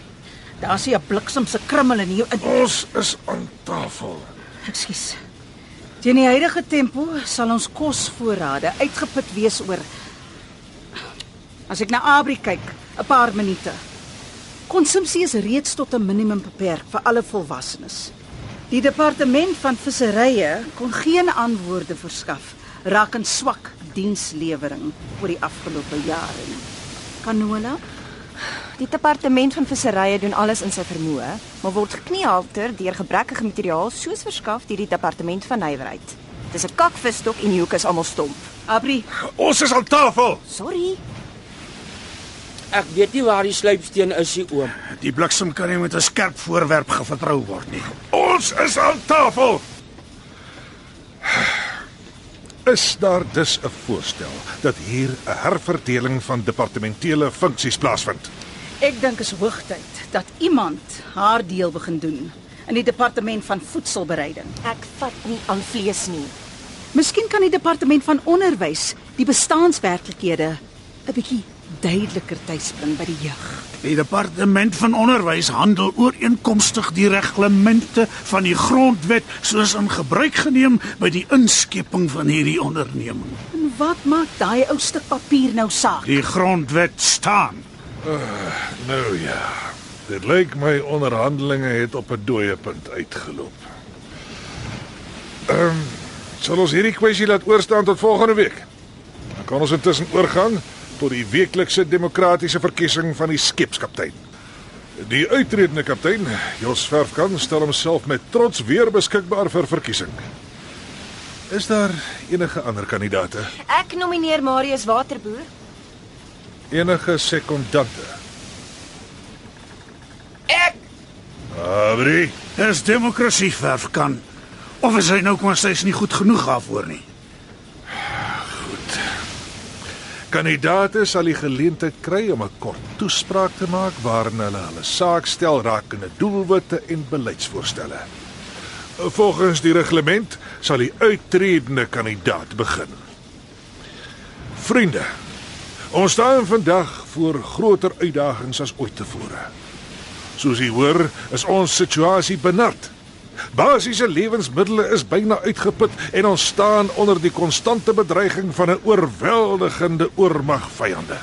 Daar's hier 'n bliksem se krummel in hier. Ons is aan tafel. Ekskuus. Teen die huidige tempo sal ons kosvoorrade uitgeput wees oor As ek na Abri kyk, 'n paar minute. Konsumpsie is reeds tot 'n minimum beperk vir alle volwassenes. Die departement van visserye kon geen antwoorde verskaf rakend swak dienslewering oor die afgelope jare nie. Canola? Die departement van visserye doen alles in sy vermoë, maar word gekniehalter deur gebrekkige materiaal soos verskaf deur die departement van nywerheid. Dis 'n kakvisstok en die hoek is almal stomp. Abri, Ons is aan tafel. Sorry. Ek weet nie waar die sluipsteen is nie, oom. Die bliksem kan nie met 'n skerp voorwerp gevertrou word nie. Ons is aan tafel. Is daar dus 'n voorstel dat hier 'n herverdeling van departementele funksies plaasvind? ek dink is hoogtyd dat iemand haar deel begin doen in die departement van voedselbereiding. Ek vat nie aan vlees nie. Miskien kan die departement van onderwys die bestaanswerklikhede 'n bietjie duideliker tuisbring by die jeug. Die departement van onderwys handel ooreenkomstig die reglemente van die grondwet soos in gebruik geneem by die inskeping van hierdie onderneming. En wat maak daai ou stuk papier nou saak? Die grondwet staan. Nou ja. Dit lyk my onderhandelinge het op 'n dooie punt uitgeloop. Ehm, um, sal ons hierdie kwessie laat oorstaan tot volgende week. Dan kan ons intussen oorgaan tot die weeklikse demokratiese verkiesing van die skepskaptein. Die uitredende kaptein, Jos Verfkan, stel homself met trots weer beskikbaar vir verkiesing. Is daar enige ander kandidaate? Ek nomineer Marius Waterboer. Enige sekondante? Ek Abri, Dis demokrasie verf kan. Of is hy nou kom steeds nie goed genoeg daarvoor nie? Kandidate sal die geleentheid kry om 'n kort toespraak te maak waarin hulle hulle saak stel rakende doelwitte en beleidsvoorstelle. Volgens die reglement sal die uitredende kandidaat begin. Vriende, ons staan vandag voor groter uitdagings as ooit tevore. Soos u hoor, is ons situasie benard. Basiese lewensmiddels is byna uitgeput en ons staan onder die konstante bedreiging van 'n oorweldigende oormag vyande.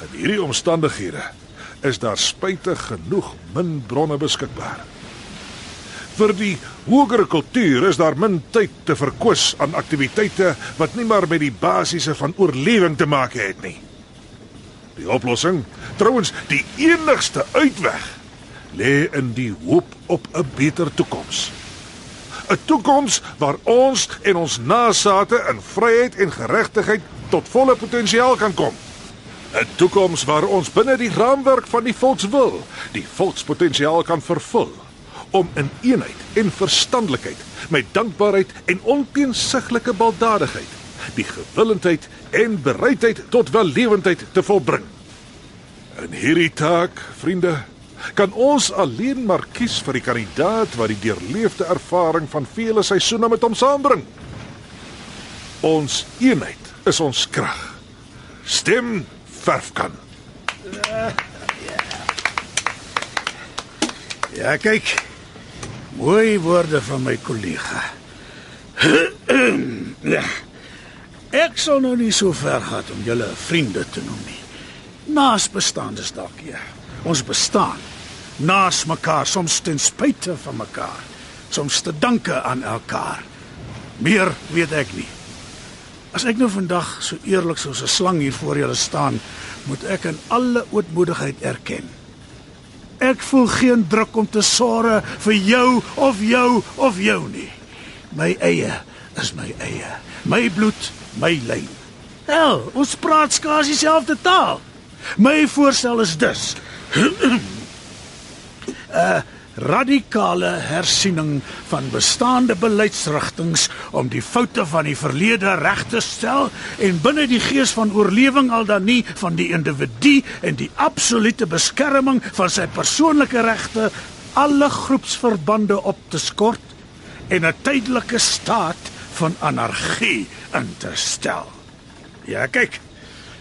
In hierdie omstandighede is daar spytig genoeg min bronne beskikbaar. Vir die hogere kultuur is daar min tyd te verkwis aan aktiwiteite wat nie maar met die basiese van oorlewing te maak het nie. Die oplossing, trouens die enigste uitweg, lê in die hoop op 'n beter toekoms. 'n Toekoms waar ons en ons nasate in vryheid en geregtigheid tot volle potensiaal kan kom. 'n Toekoms waar ons binne die raamwerk van die volkswil die volkspotensiaal kan vervul om in eenheid en verstandelikheid met dankbaarheid en onteensiglike baldadigheid die gewillendheid en bereidheid tot wellewendheid te volbring. In hierdie taak, vriende, kan ons alleen maar kies vir die kandidaat wat die deurleefde ervaring van vele seisoene met hom saambring. Ons eenheid is ons krag. Stem verfkan. Ja, kyk. Mooi woorde van my kollega. ja. Ek sal nou nie so ver gaan om julle vriende te noem nie. Naas bestaandes dalk ja. Ons bestaan naas mekaar, soms ten spyte van mekaar, soms te danke aan elkaar. Meer weet ek nie. As ek nou vandag so eerlik soos 'n slang hier voor julle staan, moet ek in alle ootmoedigheid erken. Ek voel geen druk om te sorge vir jou of jou of jou nie. My eie is my eie. My bloed, my lyn. Hel, ons praat skaars dieselfde taal. My voorstel is dus (clears throat) 'n radikale hersiening van bestaande beleidsrigtinge om die foute van die verlede reg te stel en binne die gees van oorlewing al dan nie van die individu en die absolute beskerming van sy persoonlike regte alle groepsverbande op te skort en 'n tydelike staat van anargie in te stel. Ja, kyk.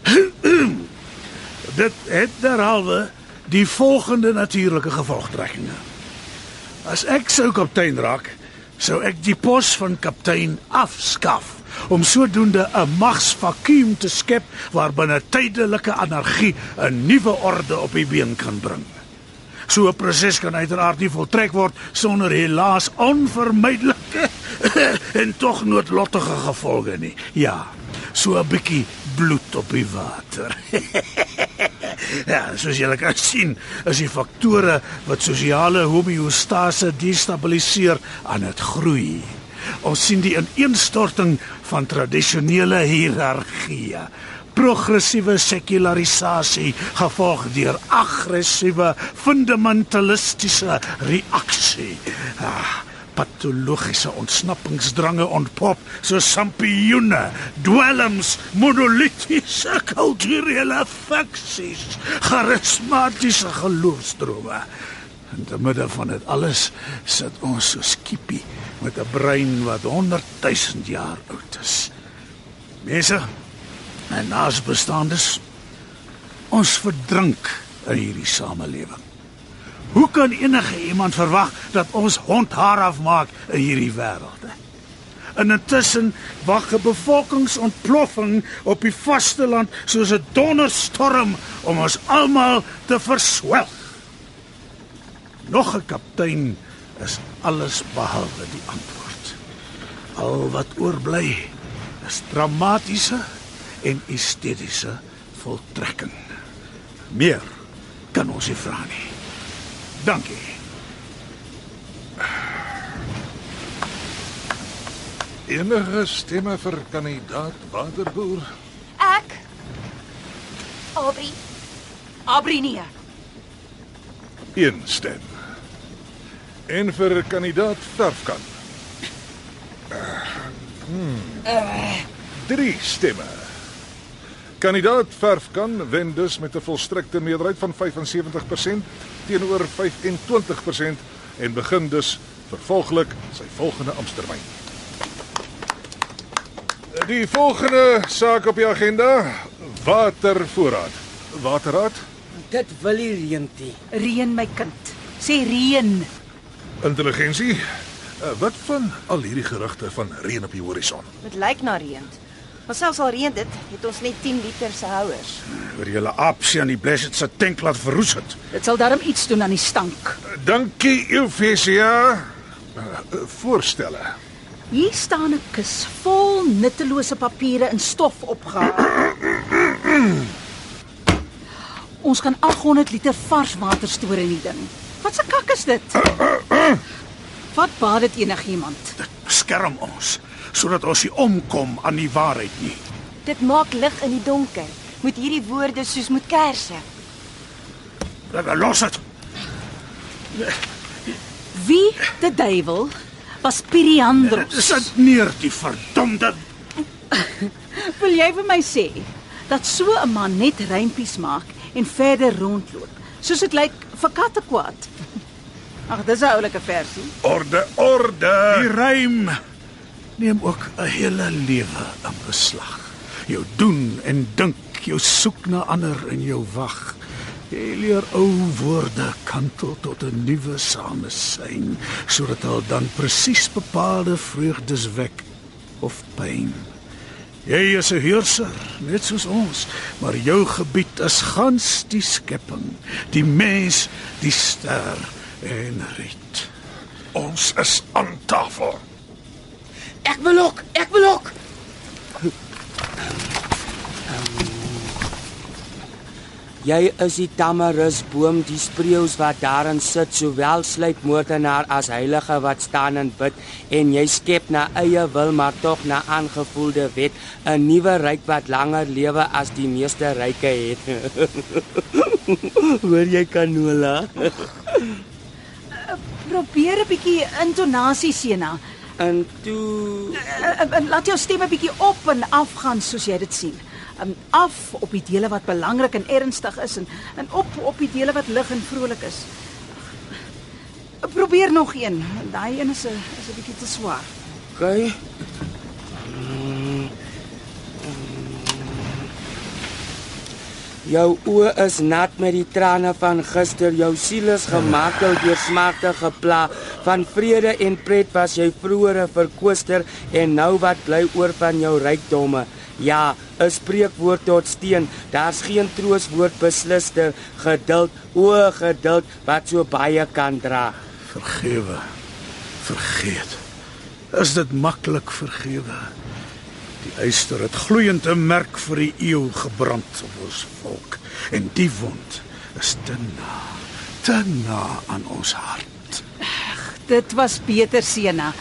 (clears throat) Dit het derhalwe die volgende natuurlike gevolgtrekkinge. As ek sou kaptein raak, sou ek die pos van kaptein afskaf om sodoende 'n magsvakuum te skep waarbinne tydelike anargie 'n nuwe orde op die been kan bring. So 'n proses kan uiteraard nie voltrek word sonder helaas onvermydelike (laughs) en tog noodlottige gevolge nie. Ja, so 'n bietjie bloed op die water. (laughs) (laughs) ja, soos julle kan sien, is die faktore wat sosiale homeostase destabiliseer aan dit groei. Ons sien die ineenstorting van tradisionele hiërargieë, progressiewe sekularisasie gevolg deur aggressiewe fundamentalistiese reaksie. Ah, patologiese ontsnappingsdrange ontpop so sampioene, dwelms, monolitiese kulturele faksies, charismatiese geloofsdrome. In die midde van dit alles sit ons so skiepie met 'n brein wat 100 000 jaar oud is. Mense, en naasbestaandes, ons verdrink in hierdie samelewing. Hoe kan enige iemand verwag dat ons hond haar afmaak in hierdie wêreld? En intussen wag 'n bevolkingsontploffing op die vasteland soos 'n donderstorm om ons almal te verswelg. Nog 'n kaptein is alles behalwe die antwoord. Al wat oorbly is dramatiese en estetiese voltrekking. Meer kan ons nie vra nie. Dankie. Enige stemme vir kandidaat Waterboer? Ek Aubrey, Abri nee. Een stem. En vir kandidaat Verfkan? Hmm. Drie stemme. Kandidaat Verfkan wen dus met 'n volstrekte meerderheid van 75% teenoor 25% en begin dus vervolglik sy volgende amptetermyn. Die volgende saak op die agenda, watervoorraad. Waterraad, Dit wil nie reentie. Reën my kind. Sê reën. intelligensie. Uh, Wat van al hierdie gerugte van reën op die horison? dit lyk na reën. Maar selfs al reën dit, het ons net 10 liter se houers. Oor julle aapsie aan die Blessed se tank laat verroes het. Dit sal darm iets doen aan die stank. Dankie Euphesia. Uh, uh, voorstelle. Hier staan 'n kus vol nuttelose papiere in stof opgehaal. Ons kan 800 liter vars water stoor in die ding. Wat 'n kak is dit? Wat baat dit enigiemand? Dit beskerm ons sodat ons nie omkom aan die waarheid nie. Dit maak lig in die donker. Moet hierdie woorde soos met kersse. Los dit. Wie die duiwel was Piriandros? Sit neer die verdomde (laughs) Wil jy vir my sê dat so 'n man net reimpies maak en verder rondloop, soos dit lyk vir katte kwaad? Ag, dis 'n oulike versie. Orde, orde. Die rym neem ook 'n hele lewe in beslag. Jou doen en dink, jou soek na ander en jou wag. Jy leer ou woorde kantel tot 'n nuwe samesyn, sodat hulle dan presies bepaalde vreugdes wek of pyn. Jy is 'n heerser, net soos ons, maar jou gebied is gans die skepping, die mens, die ster en riet. Ons is aan tafel. Ek wil ook, ek wil ook. Jy is die tamarusboom, die spreeus wat daarin sit, sowel sluipmoordenaar as heilige wat staan en bid en jy skep na eie wil maar tog na aangevoelde wet 'n nuwe ryk wat langer lewe as die meeste ryke het. (laughs) Hoor jy kanola? Probeer 'n bietjie intonasie Sena. En toe Uh, uh, laat jou stem 'n bietjie op en af gaan soos jy dit sien. Um, af op die dele wat belangrik en ernstig is en en op op die dele wat lig en vrolik is. Probeer nog een. Daai een is 'n is 'n bietjie te swaar. Okay. Jou oë is nat met die trane van gister. Jou siel is gemartel deur smarte gepla. Van vrede en pret was jy vroeër 'n verkoester en nou wat bly oor van jou rykdomme? Ja, 'n spreekwoord tot steen. Daar's geen trooswoord beslister. Geduld, o geduld wat so baie kan dra. Vergewe. Vergeet. Is dit maklik vergewe? Die eyster het gloeiend 'n merk vir die eeu gebrand op ons volk en die wond is te na, te na aan ons hart. Dit was beter Sena.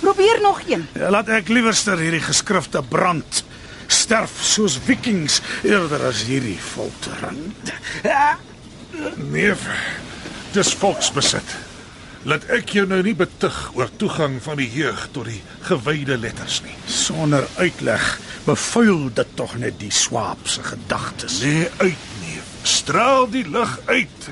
Probeer nog een. Ja, laat ek liewerster hierdie geskrifte brand. Sterf soos vikings eerder as hierdie foltering. Nee, dis volksbesit. Laat ek jou nou nie betug oor toegang van die jeug tot die gewyde letters nie. Sonder uitleg bevuil dit tog net die swaap se gedagtes. Nee, uit nee. Straal die lig uit.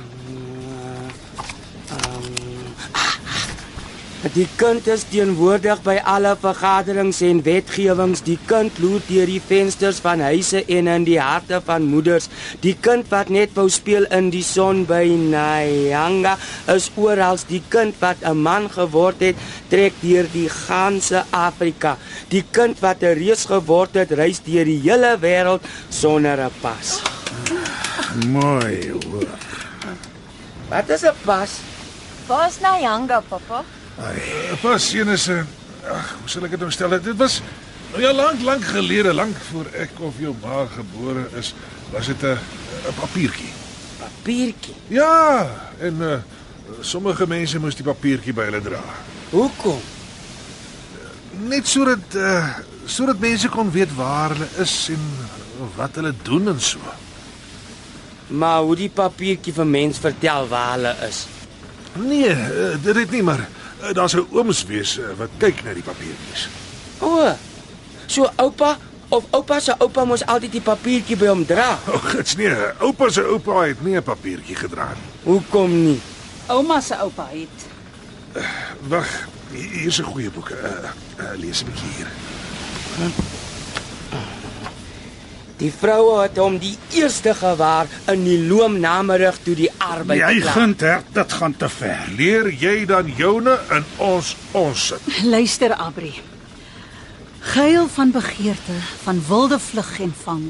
Die kind is teenwoordig by alle vergaderings en wetgewings. Die kind loer deur die vensters van huise en in die harte van moeders. Die kind wat net wou speel in die son by Nyanga is oral. Die kind wat 'n man geword het, trek deur die ganse Afrika. Die kind wat 'n reus geword het, reis deur die hele wêreld sonder 'n pas. Mooi hoor. Wat is 'n pas? Waar's Nyanga, pappa? Pas een is 'n ag, hoe sal ek dit nou stel? Dit was nou ja lank lank gelede, lank voor ek of jou ma gebore is, was dit 'n 'n papiertjie. Papiertjie. Ja, en uh, sommige mense moes die papiertjie by hulle dra. Hoekom? Net sodat uh, sodat mense kon weet waar hulle is en wat hulle doen en so. Maar hoe die papiertjie vir mens vertel waar hulle is. Nee, dit het nie maar daar's 'n ooms wees uh, wat kyk na die papiertjies. O. So oupa of oupa se oupa moes altyd die papiertjie by hom dra. O, oh, gits nee, oupa se oupa het nie 'n papiertjie gedra nie. Hoekom nie? Ouma se oupa het. Wag, hier hier is 'n goeie boek. Uh, uh, lees 'n bietjie hier. Die vroue het hom die eerste gewaar in die loomnamerig toe die arbeid Jy klaar. vind her, dit gaan te ver. Leer jy dan joune in ons ons sit. Luister Abri. Geil van begeerte, van wilde vlug en vang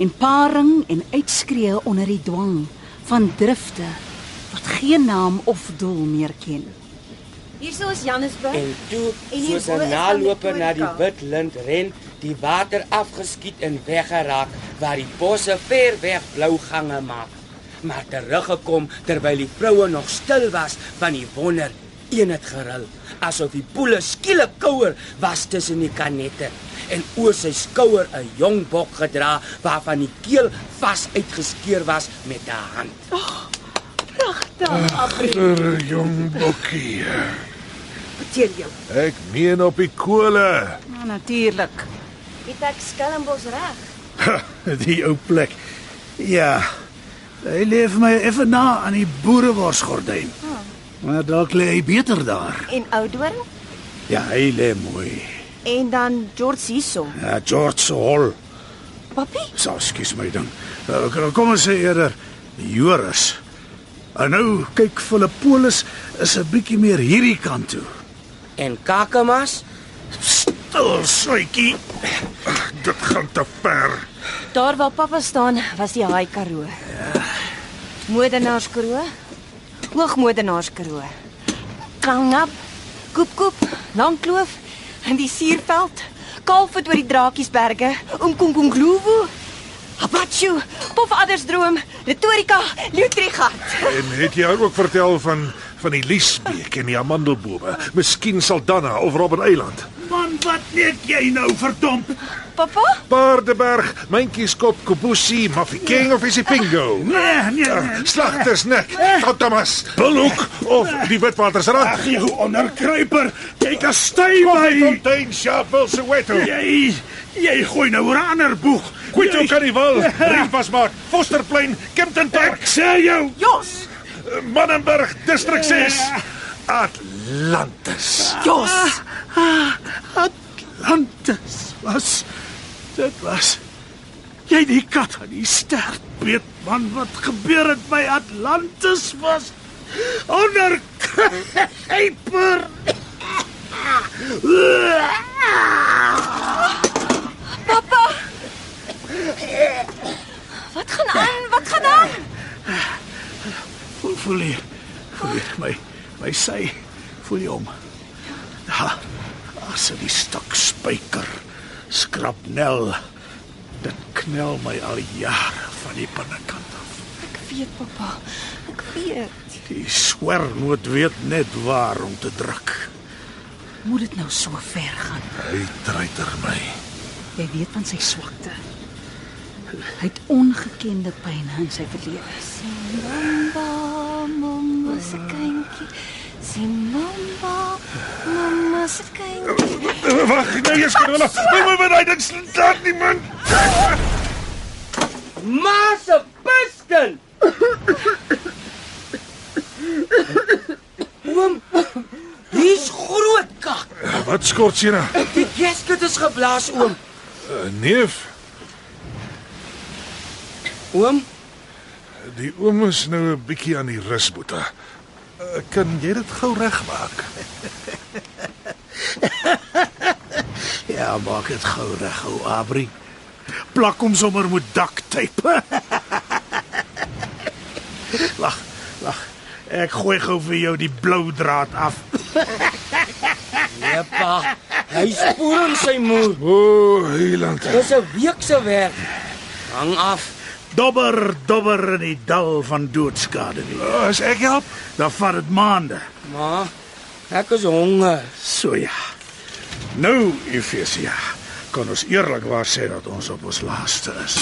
en paring en uitskree onder die dwang van drifte wat geen naam of doel meer ken. Hierso is Johannesburg. En toe En soos 'n naloper die na die wit lint ren, die water afgeskiet en weggeraak waar die bosse ver weg blou gange maak. Maar teruggekom terwyl die vroue nog stil was van die wonder. Een het geril asof die poele skielik kouer was tussen die kanette en oor sy skouer 'n jong bok gedra waarvan die keel vas uitgeskeur was met 'n hand. Pragtig, Abri. Er jong bokkie. Vertel jou. Ek meen op die kole. Ja, natuurlik. Het ek Skelmbos reg? Die ou plek. Ja. Hy leef my effe na aan die boereworsgordyn. Maar dalk lê hy beter daar. En Oudtshoorn? Ja, hy lê mooi. En dan George hierso. Ja, George hol. Papi? So, skus my ding. Nou, kom ons sê eerder Joris. En nou kyk Filippolis is 'n bietjie meer hierdie kant toe. En Kakamas Stil, suitjie. Dit gaan te ver. Daar waar pappa staan, was die Haai Karoo. Ja. Modenaars-Karoo. Hoogmodenaars-Karoo. Kangap, Koepkoep, Langkloof en die Suurveld. Kaalvoet oor die Drakiesberge, Umkungungluwu. Apachu, Pofaddersdroom, Retorika, Lutrigat. En het jy ook vertel van van die Liesbeek en die amandelbome? Miskien Saldanha of Robben Eiland. Man, wat net jy nou verdomp? Papa? Paardeberg, Mentjieskop, Kobusi, Mafikeng of Isipingo. Nee, nee, nee. Slagtersnek, Thomas, Bulhoek of die Witwatersrand. Ag jou onderkruiper, jy kan styf my. Fontein, Sharpeville, Soweto. Jy jy gooi nou 'n ander boeg. Quito Carnival, (laughs) Rietbasmaat, Fosterplein, Kempton Park. Ek sê jou. Jos, Mannenberg distrik 6. Atlantis. Jos, Atlantis was dit was jy die kat aan die stert weet man wat gebeur het by Atlantis was onder hyper wat gaan aan? Wat gaan aan? Voel voel jy jy my my sy voel jy om ja as die stok spyker skrapnel dit knel my al jare van die binnekant af Ek weet, pappa. Ek weet. die swermoot weet net waar om te druk Moet dit nou so ver gaan? Hy treiter my. Jy weet van sy swakte. Hy het ongekende pyne in sy verlede. Simba, mamma se kindjie. Simba, mamma se kindjie. Wag, nou eers Carola. Moenie my met daai ding slaan nie man. Ma se piskin. Oom, hier's groot kak. Wat skort Sina? Die gasket is geblaas, oom. Uh, neef, Oom, die oom is nou 'n bietjie aan die rus, Boeta. Uh, kan jy dit gou regmaak? (laughs) ja maak dit gou reg ou Abri plak hom sommer met daktape (laughs) wag wag ek gooi gou vir jou die blou draad af nee pa, hy spoor hom sy moer. O, oh, Heiland. Dis 'n week se werk. Hang af. Dobber dobber in die dal van doodskade nie Uh, as ek help, dan vat dit maande Ma, ek is honger. so ja nou Efesia kan ons eerlikwaar sê dat ons op ons laaste is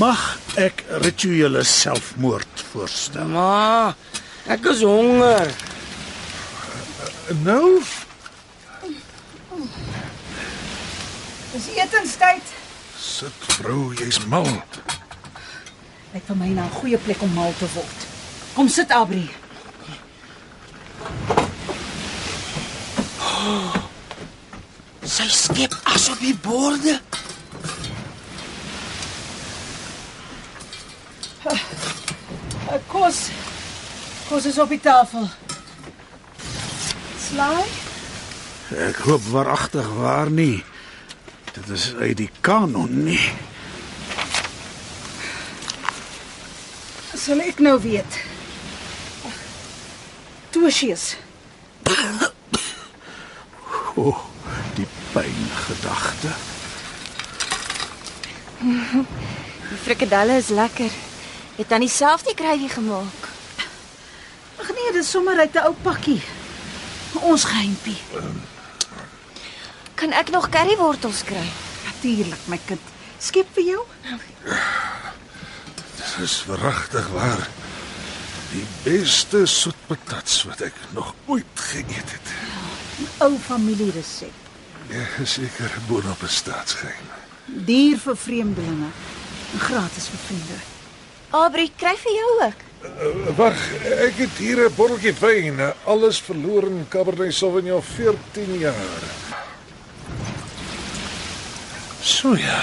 mag ek rituele selfmoord voorstel Ma, ek is honger. nou Dis etenstyd. sit vrou, jy's mal. Lyk vir my na 'n goeie plek om mal te word. Kom sit Abri. Sy skep as op die borde. Kos. Kos is op die tafel. Slaai? Ek hoop waaragtig waar nie. Dit is uit die kanon nie. Sal ek nou weet. Toesies. O, oh, die pyngedagte. Die frikadelle is lekker. Het tannie self die krygie gemaak. Ag nee, dis sommer uit 'n ou pakkie. Ons geheimpie. Kan ek nog currywortels kry? Natuurlik, my kind. Skep vir jou. (laughs) Is verragtig waar. Die beste soetpatats wat ek nog ooit geëet het. Ou familieresep. Ja, seker boonop 'n staatsgeheim. Duur vir vreemdelinge en gratis vir vriende. Abri, kry vir jou ook. Uh, Wag, ek het hier 'n botteltjie wyn, 'n alles verloren Cabernet Sauvignon 14 jaar. So ja,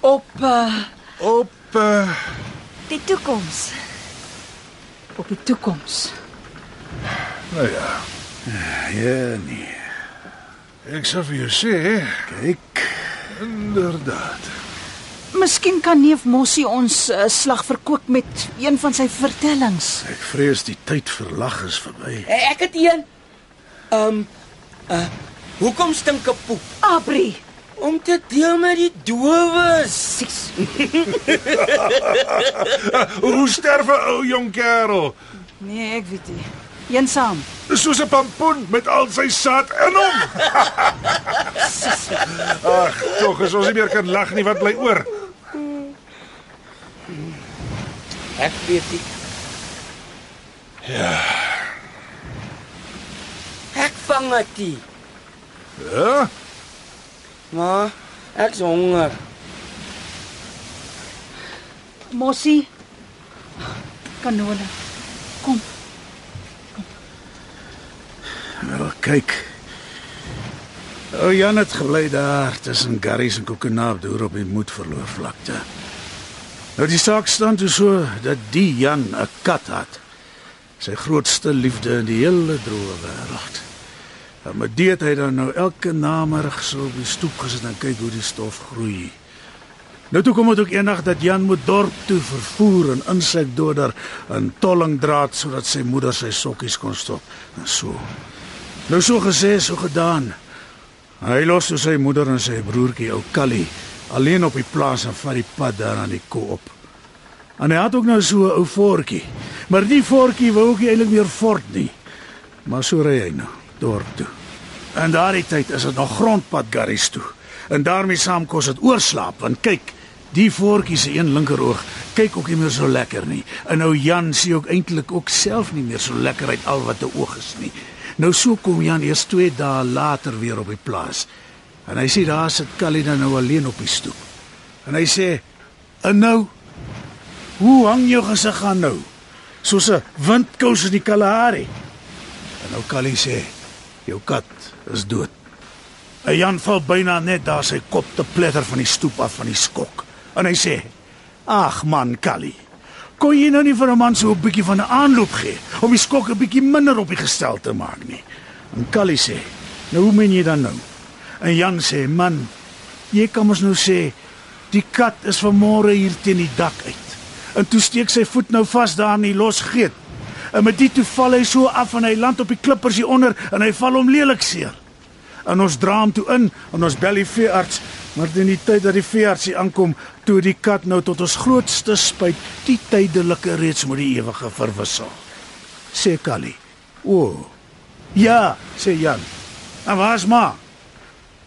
Op uh, op uh, Die toekoms. op die toekoms. nou ja, Ja nee. ek sou vir jou sê, Kyk, inderdaad. Miskien kan neef Mossie ons uh, slag verkoop met een van sy vertellings. ek vrees die tyd vir lag is verby. Hey, ek het een. Ehm um, uh hoekom stink 'n poep? Abri. Om te deel met die dowes. (laughs) Hoe sterf 'n ou jong kerel? Nee, ek weet nie. Eensaam. Soos 'n pampoen met al sy saad in hom. (laughs) Ag, tog as ons nie meer kan lag nie, wat bly oor? Ek weet nie. Ja. Ek vang dit. Ja? Maar ek's honger. Mossie. Kanola. Kom. Nou kyk. O Jan het gebly daar tussen Garries en Kokenaap deur op die Moedverloor vlakte. Nou die saak staan toe so dat die Jan 'n kat het. Sy grootste liefde in die hele droë wêreld. En met dit het hy dan nou elke namiddag so op die stoep gesit en kyk hoe die stof groei. Nou toe kom dit ook eendag dat Jan moet dorp toe vervoer en insekdoder en tollingdraad sodat sy moeder sy sokkies kon stop. En so. Nou so gesê, so gedaan. Hy los toe sy moeder en sy broertjie ou Callie alleen op die plaas en vat die pad daar aan die koop. En hy het ook nou so 'n ou voortjie. Maar die voortjie wou ook eintlik meer fort nie. Maar so ry hy nou dorp toe. En daardie tyd is dit nog grondpad garries toe. En daarmee saam kos dit oorslaap want kyk, die voortjie se een linkeroog kyk ook nie meer so lekker nie. En nou Jan sien ook eintlik ook self nie meer so lekker uit al wat 'n oog is nie. Nou so kom Jan eers 2 dae later weer op die plaas. En hy sien daar sit Kalina nou alleen op die stoep. En hy sê: "En nou, hoe hang jou gesig aan nou? Soos 'n windkous in die Kalahari." En nou Kali sê: "Jou kat is dood." En Jan val byna net daar sy kop te pletter van die stoep af van die skok. En hy sê: "Ag man, Kali. Kon jy nou nie vir 'n man so 'n bietjie van 'n aanloop gee om die skok 'n bietjie minder op die gestel te maak nie?" En Kali sê: "Nou hoe meen jy dan nou?" En Jan sê: "Man, jy kan mos nou sê die kat is vanmôre hier teen die dak uit." En toe steek sy voet nou vas daar in die los geet. En met dit toe val hy so af en hy land op die klippers hier onder en hy val hom lelik seer. En ons dra hom toe in en ons bel die veearts, maar teen die tyd dat die veearts hier aankom, toe die kat nou tot ons grootste spyt die tydelike reeds met die ewige verwissel. Sê Kali. O. Ja, sê Jan. En waar's ma?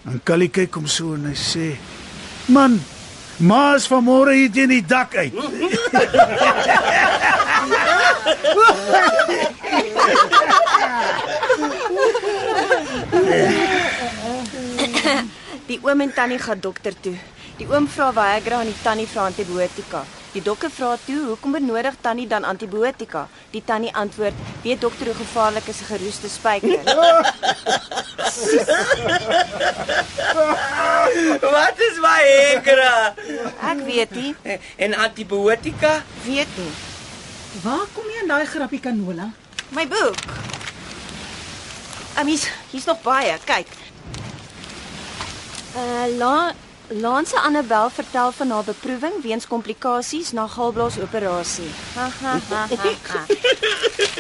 En Kali kyk hom so en hy sê: "Man, ma is vanmôre hier teen die dak uit." Die oom en tannie gaan dokter toe. Die oom vra Viagra en die tannie vra antibiotika. Die dokter vra toe, "Hoekom benodig tannie dan antibiotika?" Die tannie antwoord, "Weet dokter hoe gevaarlik is 'n geroeste spyker?" (laughs) Wat is Viagra? Ek weet nie, En antibiotika? weet nie. Waar kom jy aan daai grappie Kanola? My boek. Amies, hier's nog baie. Kyk. Uh La Lance Annabel vertel van haar beproewing weens komplikasies na galblaasoperasie. Ha.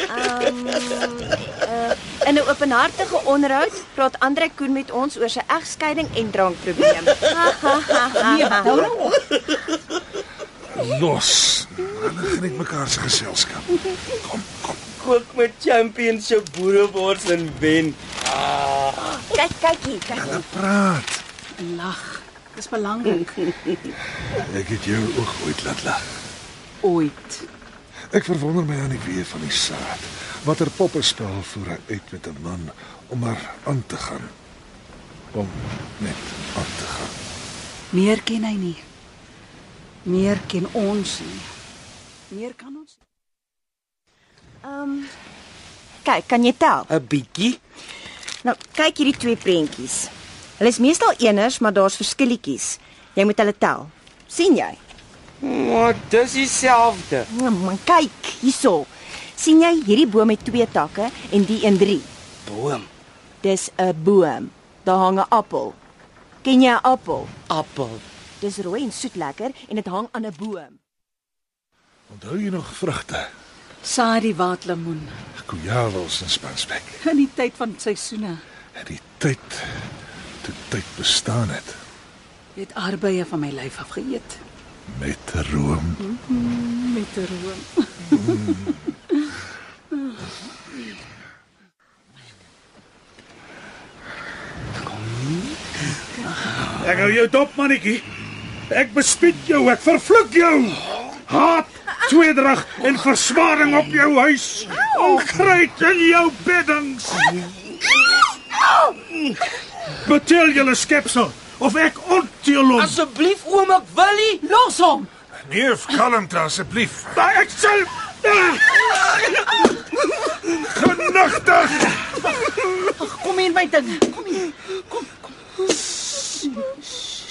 Um, uh, in 'n openhartige onderhoud praat Andre Koen met ons oor sy egskeiding en drankprobleem. Nee, hou nou op. Los. Hulle geniet mekaar se geselskap. Kom, kom. Kook met champion se boerebors en wen. Kyk, kyk hier, kyk. Hulle praat. Lag. Dis belangrik. Ek het jou ook ooit laat lag. Ooit. Ek verwonder my aan die weer van die saad. Watter poppespel voer hy uit met 'n man om maar aan te gaan. Om net aan te gaan. Meer ken hy nie. Meer ken ons nie. Meer kan ons nie. Um Kyk, kan jy tel? 'n Bietjie. Nou, kyk hierdie twee prentjies. Hulle is meestal eeners, maar daar's verskilletjies. Jy moet hulle tel. sien jy? Maar dis dieselfde. Ja, man, kyk hierso. sien jy hierdie boom het twee takke en die een drie. Boom, Dis 'n boom. Daar hang 'n appel. Ken jy 'n appel? appel. Dis rooi en soet lekker en dit hang aan 'n boom. Onthou jy nog vrugte? Saai waatlemoen Kujawels en spanspek. in die tyd van seisoene. En die tyd toe tyd bestaan het Jy het arbeye van my lyf af geëet met room. met 'n room. Ek hou jou dop mannetjie. Ek bespied jou, ek vervloek jou. Haat, tweedrag en verswaring op jou huis. Onkruid in jou beddings. Betel julle skepsel of ek onteel hom. Asseblief oom, ek wil nie. Los hom. Nee, kalmte asseblief. Maar ek sal Genigtig. Kom hier my ding. Kom hier. Kom,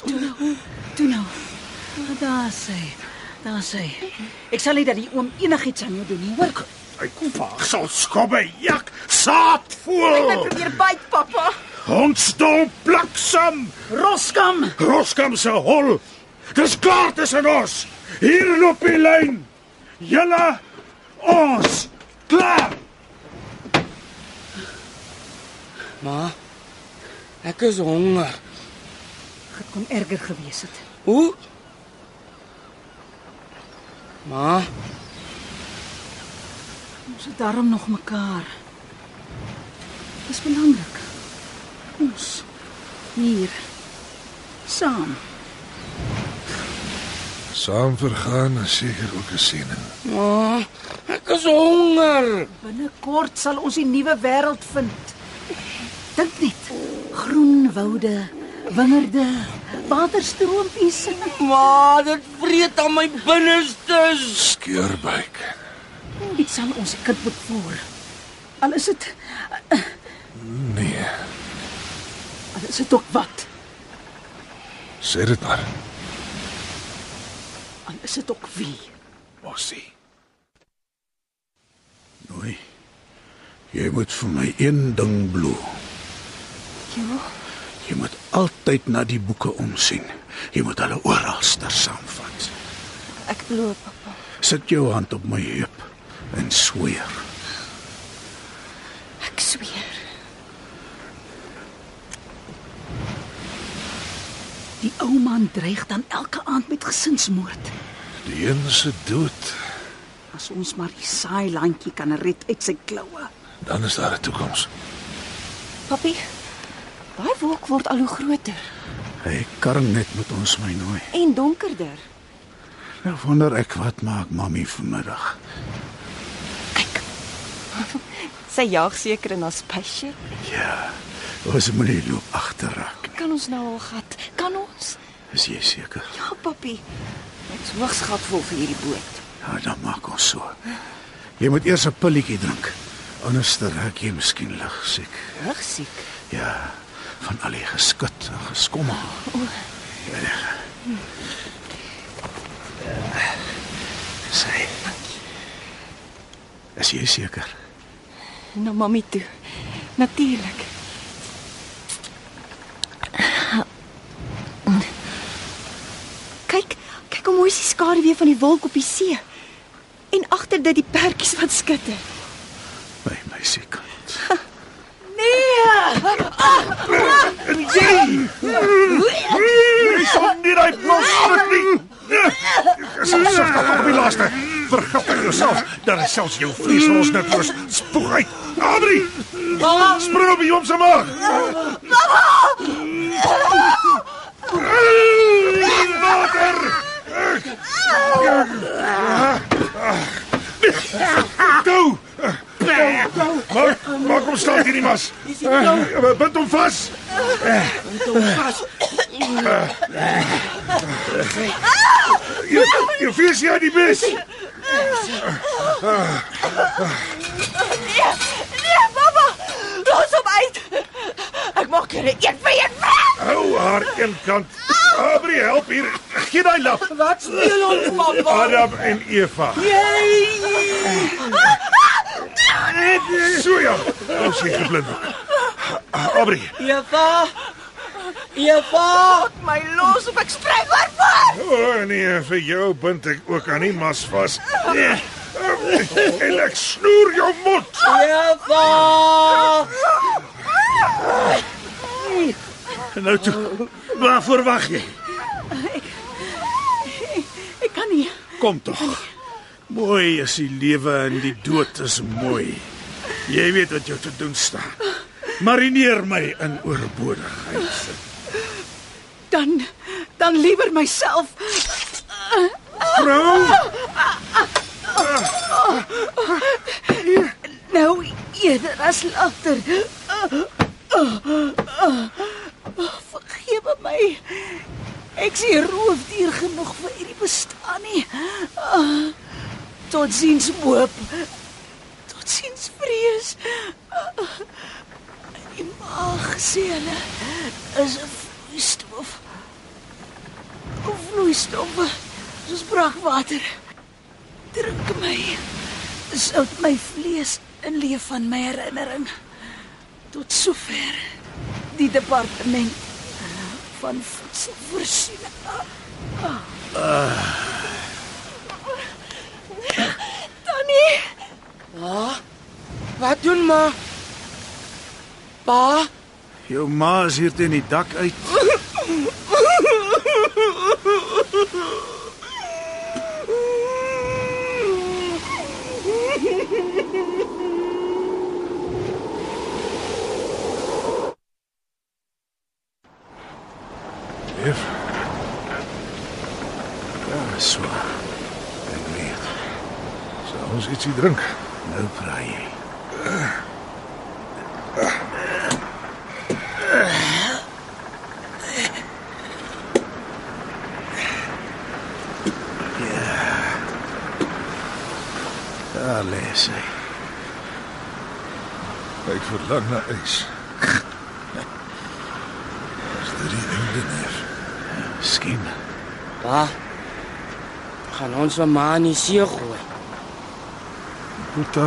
Toe nou. Toe nou. Daar sê. Daar sê. Ek sal nie dat die oom enigiets aan jou doen nie, hoor? Hy kom vaag sal skobbe jak saadvoel. Probeer byt, pappa. Hondstol plaksam. Roskam. Roskam se hol. Dis klaar tussen ons. Hier loop die lyn. Julle ons klaar. Ma. Ek is honger. Dit kon erger gewees het. Hoe? Ma, Ons het daarom nog mekaar. Dis belangrik. Ons hier saam. Saam vergaan is seker ook 'n seëning. ma, ek is honger. Binnekort sal ons die nuwe wêreld vind. Dink net. Groen woude, wingerde, waterstroompies. Ma, dit vreet aan my binnestes. Skeurbuik. Dit sal ons kind moet voer. Al is dit Nee, al is dit ook wat. sê dit maar. Al is dit ook wie. Mossie. Nooi. Jy moet vir my een ding bloe. Ja, Jy moet altyd na die boeke omsien. Jy moet hulle oral saamvat. ek glo, pappa. Sit jou hand op my heup en sweer. Ek sweer. Die ou man dreig dan elke aand met gesinsmoord. Die een se dood, As ons maar die saai landjie kan red uit sy kloue. dan is daar 'n toekoms. Papi, daai wolk word al hoe groter Hy karring net met ons my nooi. en donkerder. Nou wonder ek wat maak mami vanmiddag. (laughs) Sy jag seker in haar spaceship. Ja. Ons moet nie loop agterraak nie. Kan ons nou al gat? Kan ons? Is jy seker? Ja, papi. Ek's hoogs gatvol vir hierdie boot. Ja, dan maak ons so. Jy moet eers 'n pilletjie drink. Anders raak jy miskien lig siek. Rug siek. Ja, van al die geskut en geskommel. Ja, ja. Sê. Is jy seker? Na mami toe. Natuurlik. Kyk, kyk hoe mooi is die skaduwee van die wolk op die see. En agter dit die pertjies wat skitter. My sekant. Jy sal nie daai plos vat nie. Dis asof dit op die laaste. Vergiftig jouself. Daar is selfs jou vlees vir ons net los. Spoeg uit. Adri. Spring op jong se maag. Water. Toe. Maak, maak hom staan hierdie mas. Bind hom vas. Jy jy vis jy die bes. Nee, mamma! Los hom uit. Ek maak hier een vir een weg. Hou haar een kant. Abri, help hier. Gee daai lap. Wat speel ons, pappa? Adam en Eva. So ja. Ons het geblind. Abri, Eva. Eva. My los of ek spring oor voor. o oh, nee, vir jou bind ek ook aan die mas vas. Nee. En ek snoer jou mond. Eva. Nou toe. Waarvoor wag jy? Ek kan nie. Kom tog. Mooi is die lewe en die dood is mooi. Jy weet wat jou te doen staan. Marineer my in oorbodigheid. Dan dan liewer myself. Vrou, Nou eerder as later. Vergewe my. Ek sien roofdier genoeg vir hierdie bestaan nie. Tot ziens hoop. Tot ziens vrees. Die maag sê hulle is 'n vloeistof. 'n Vloeistof soos bragwater. Drink my. Sout my vlees en leef van my herinnering. Tot sover die departement van voedselvoorsiening. Tannie, Wat doen ma? Pa, Jou ma is hier teen die dak uit. Lief, Ja, so. Ek weet. sal ons ietsie drink? Nou praai jy. Ja. Daar lees hy. Na ys. Is dit die einde neef? Skien. pa. Gaan ons vir ma in die see gooi. Puta.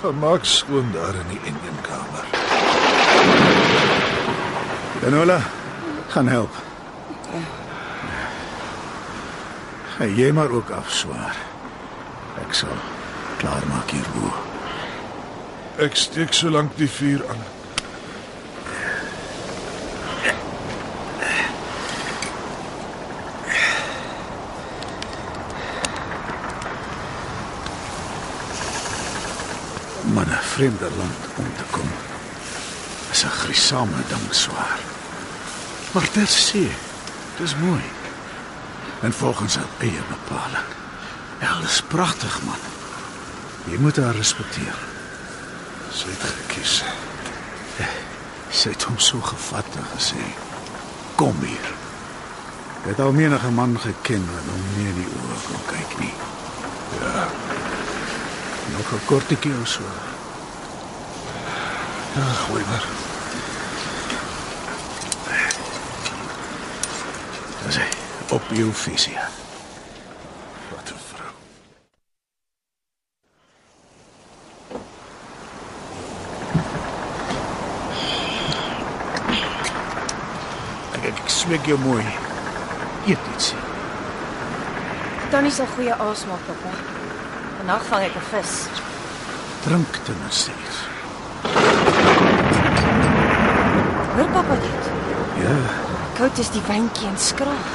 Gemaak skoon daar in die enjinkamer. Danola, gaan help. Hey, jy maar ook af swaar. Ek sal klaar maak hier bo. Ek steek so lank die vuur aan. Maar 'n vreemde land om te kom. Is 'n griesame ding swaar. Maar dit sê, dis mooi. En volgens haar eie bepaling. Ja, dis pragtig man. Jy moet haar respekteer. Sy het gekies. Sy het hom so gevat en gesê: "Kom hier." Ek het al menige man geken wat hom nie in die oë kon kyk nie. Ja, Nog 'n kortetjie of so. ja, gooi maar. Dis hy op jou visie. Wat 'n vrou. Ek smeek jou mooi. Eet iets. Tannie sal goeie aas maak, pappa. Vandag vang ek 'n vis. Drink ten minste iets. Hoor pappa dit? Ja, Koud is die wyntjie en skraap.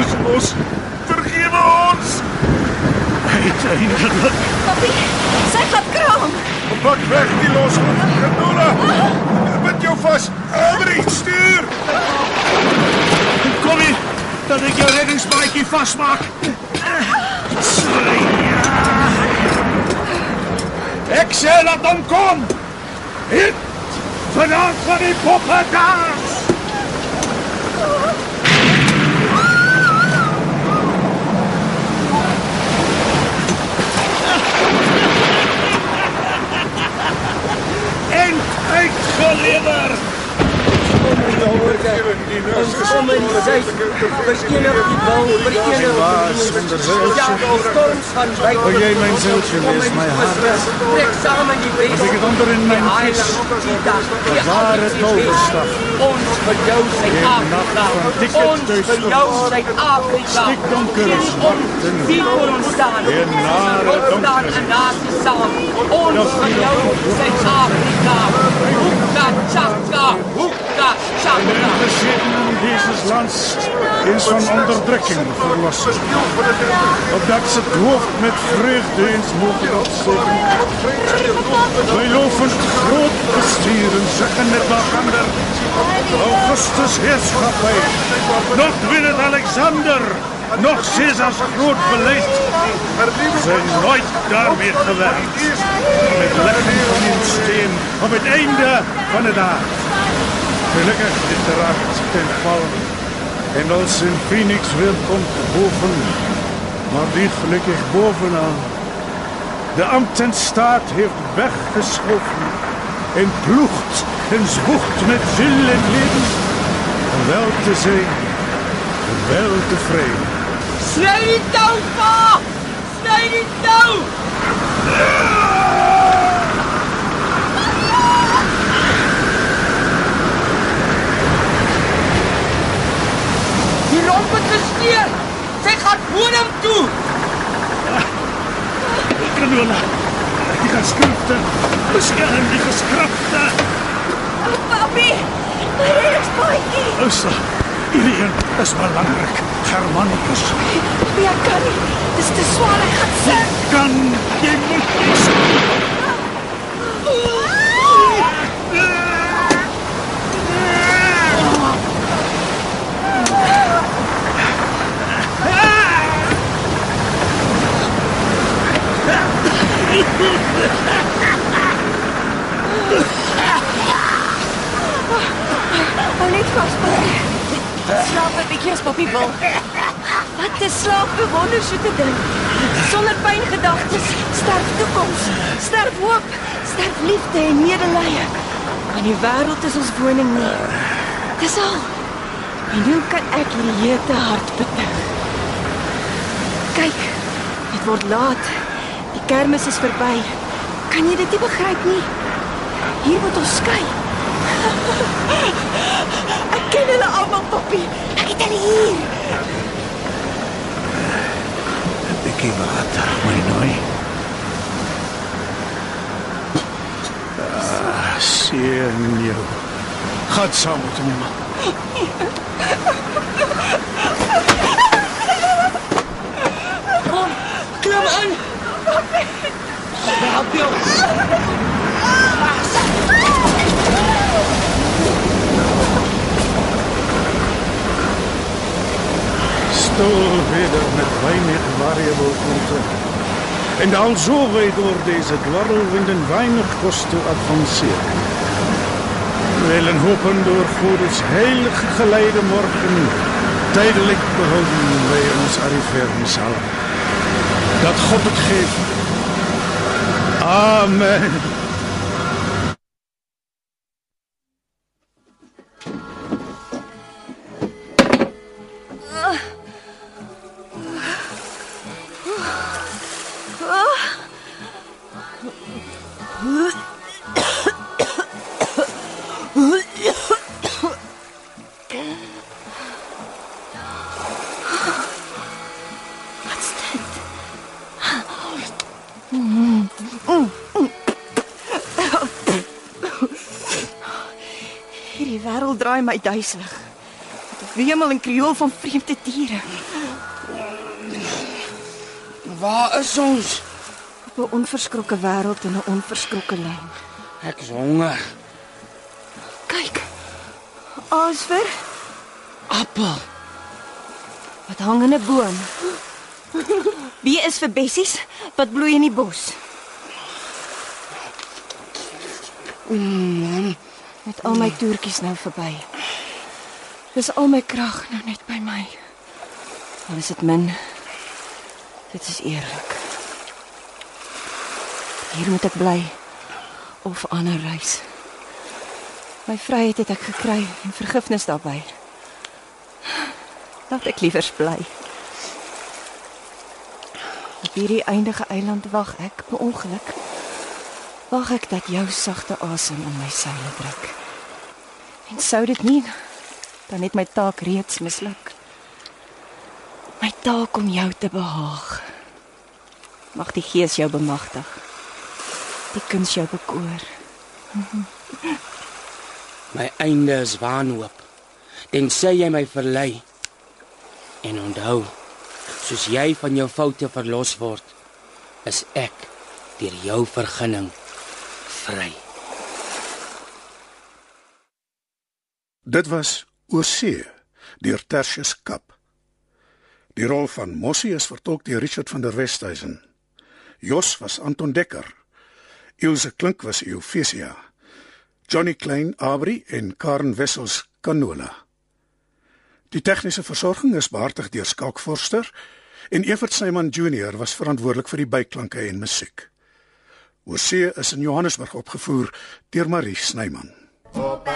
Is los. Vergewe ons. uiteindelik. Papi, sy gaan kraam. Pak weg die los. Kanola. Met jou vas. Adri, stuur. Kom hier, dat ek jou reddingsbaadjie vasmaak. So, ja. Ek sê laat hom kom. Hit. Vanaand van die poppe dans. En uitgelewer. Ons kom in die sy verenig die wil verenig Ja, ons storms gaan by. Wil jy my sieltjie lees, my hart? Trek saam in die wees. As ek het onder in my vis, ware towerstaf. Ons vir jou Suid-Afrika. Ons vir jou Suid-Afrika. Stik donker is Ons wie voor ons staan. En nare Ons staan donker. en nasie saam. Ons vir jou Suid-Afrika. Hoeka chaka. Hoeka Gezeten in Jezus land is van onderdrukking verlossen. Opdat ze het hoofd met vreugde eens mogen opsteken. Wij loven groot besturen, zeggen met elkaar. Augustus heerschappij. Nog wint Alexander. Nog Caesars groot beleid. Zijn nooit daarmee gewerkt. Met legging van een steen op het einde van het dag. Gelukkig is de raad ten val. En als een phoenix weer komt boven, maar die gelukkig bovenaan. De Amtenstaat heeft weggeschoven en ploegt en zwoegt met ziel en leven wel te en wel tevreden. Sny die tou, pa! Tou! Die romp het gesteer. Sy gaan bodem toe. Canola, die geskrifte, beskerm die geskrifte. Papi, my regspaadjie. Ousa, hierdie een is belangrik. Germanicus. Ek kan nie. Dis te swaar, ek gaan sink. Kan jy moet nie Hou net vas, papi. Slaap 'n bietjie papi wil. Wat 'n slaap bewondersoete ding. Sonder pyngedagtes, sterf toekoms, sterf hoop, sterf liefde en medelee. Want die wêreld is ons woning nie. Dis al. En hoe kan ek hierdie hete hart betuig? Kyk, dit word laat. Kermis is verby. Kan jy dit nie begryp nie? Hier moet ons skei. (laughs) Ek ken hulle almal, papi. Ek het hulle hier. Bietjie water, my nooi. Ah, sien jou. Gaan saam met hom. Klim (laughs) Help. Stoel weer met weinig variable content. En dan zo wij door deze dwarrelwinden weinig kosten advanceren. We willen hopen door Godes heilige geleide morgen tijdelijk behouden bij ons arriveren zal. Dat God het geeft. Amen. Draai my duiselig. Met wemel en kriool van vreemde diere. Waar is ons? Op 'n onverskrokke wêreld en 'n onverskrokke lyn. Ek is honger. Kyk. Asver, Appel. wat hang in 'n boom. Wie is vir bessies wat bloei in die bos? Mm, met al my toertjies nou verby. Dis al my krag nou net by my. Al is dit min. Dit is eerlik. Hier moet ek bly of ander reis. My vryheid het ek gekry en vergifnis daarbey. Laat ek liewer bly. Op hierdie eindige eiland wag ek per ongeluk. Wag ek dat jou sagte asem in my seile druk. En sou dit nie dan het my taak reeds misluk. My taak om jou te behaag. Mag die Gees jou bemagtig. Die kuns jou bekoor. (laughs) My einde is wanhoop. Tensy jy my verlei. En onthou, soos jy van jou foute verlos word, is ek deur jou vergunning vry. Dit was Oorsee deur Tertius Kap. Die rol van Mossie is vertolk deur Richard van der Westhuizen. Jos was Anton Dekker. Ilse Klink was Euphesia. Johnny Klein Abri en Karen Wessels Canola. Die tegniese versorging is behartig deur Skalk Forster en Evert Snyman Junior was verantwoordelik vir die byklanke en musiek. Oorsee is in Johannesburg opgevoer deur Marie Snyman. op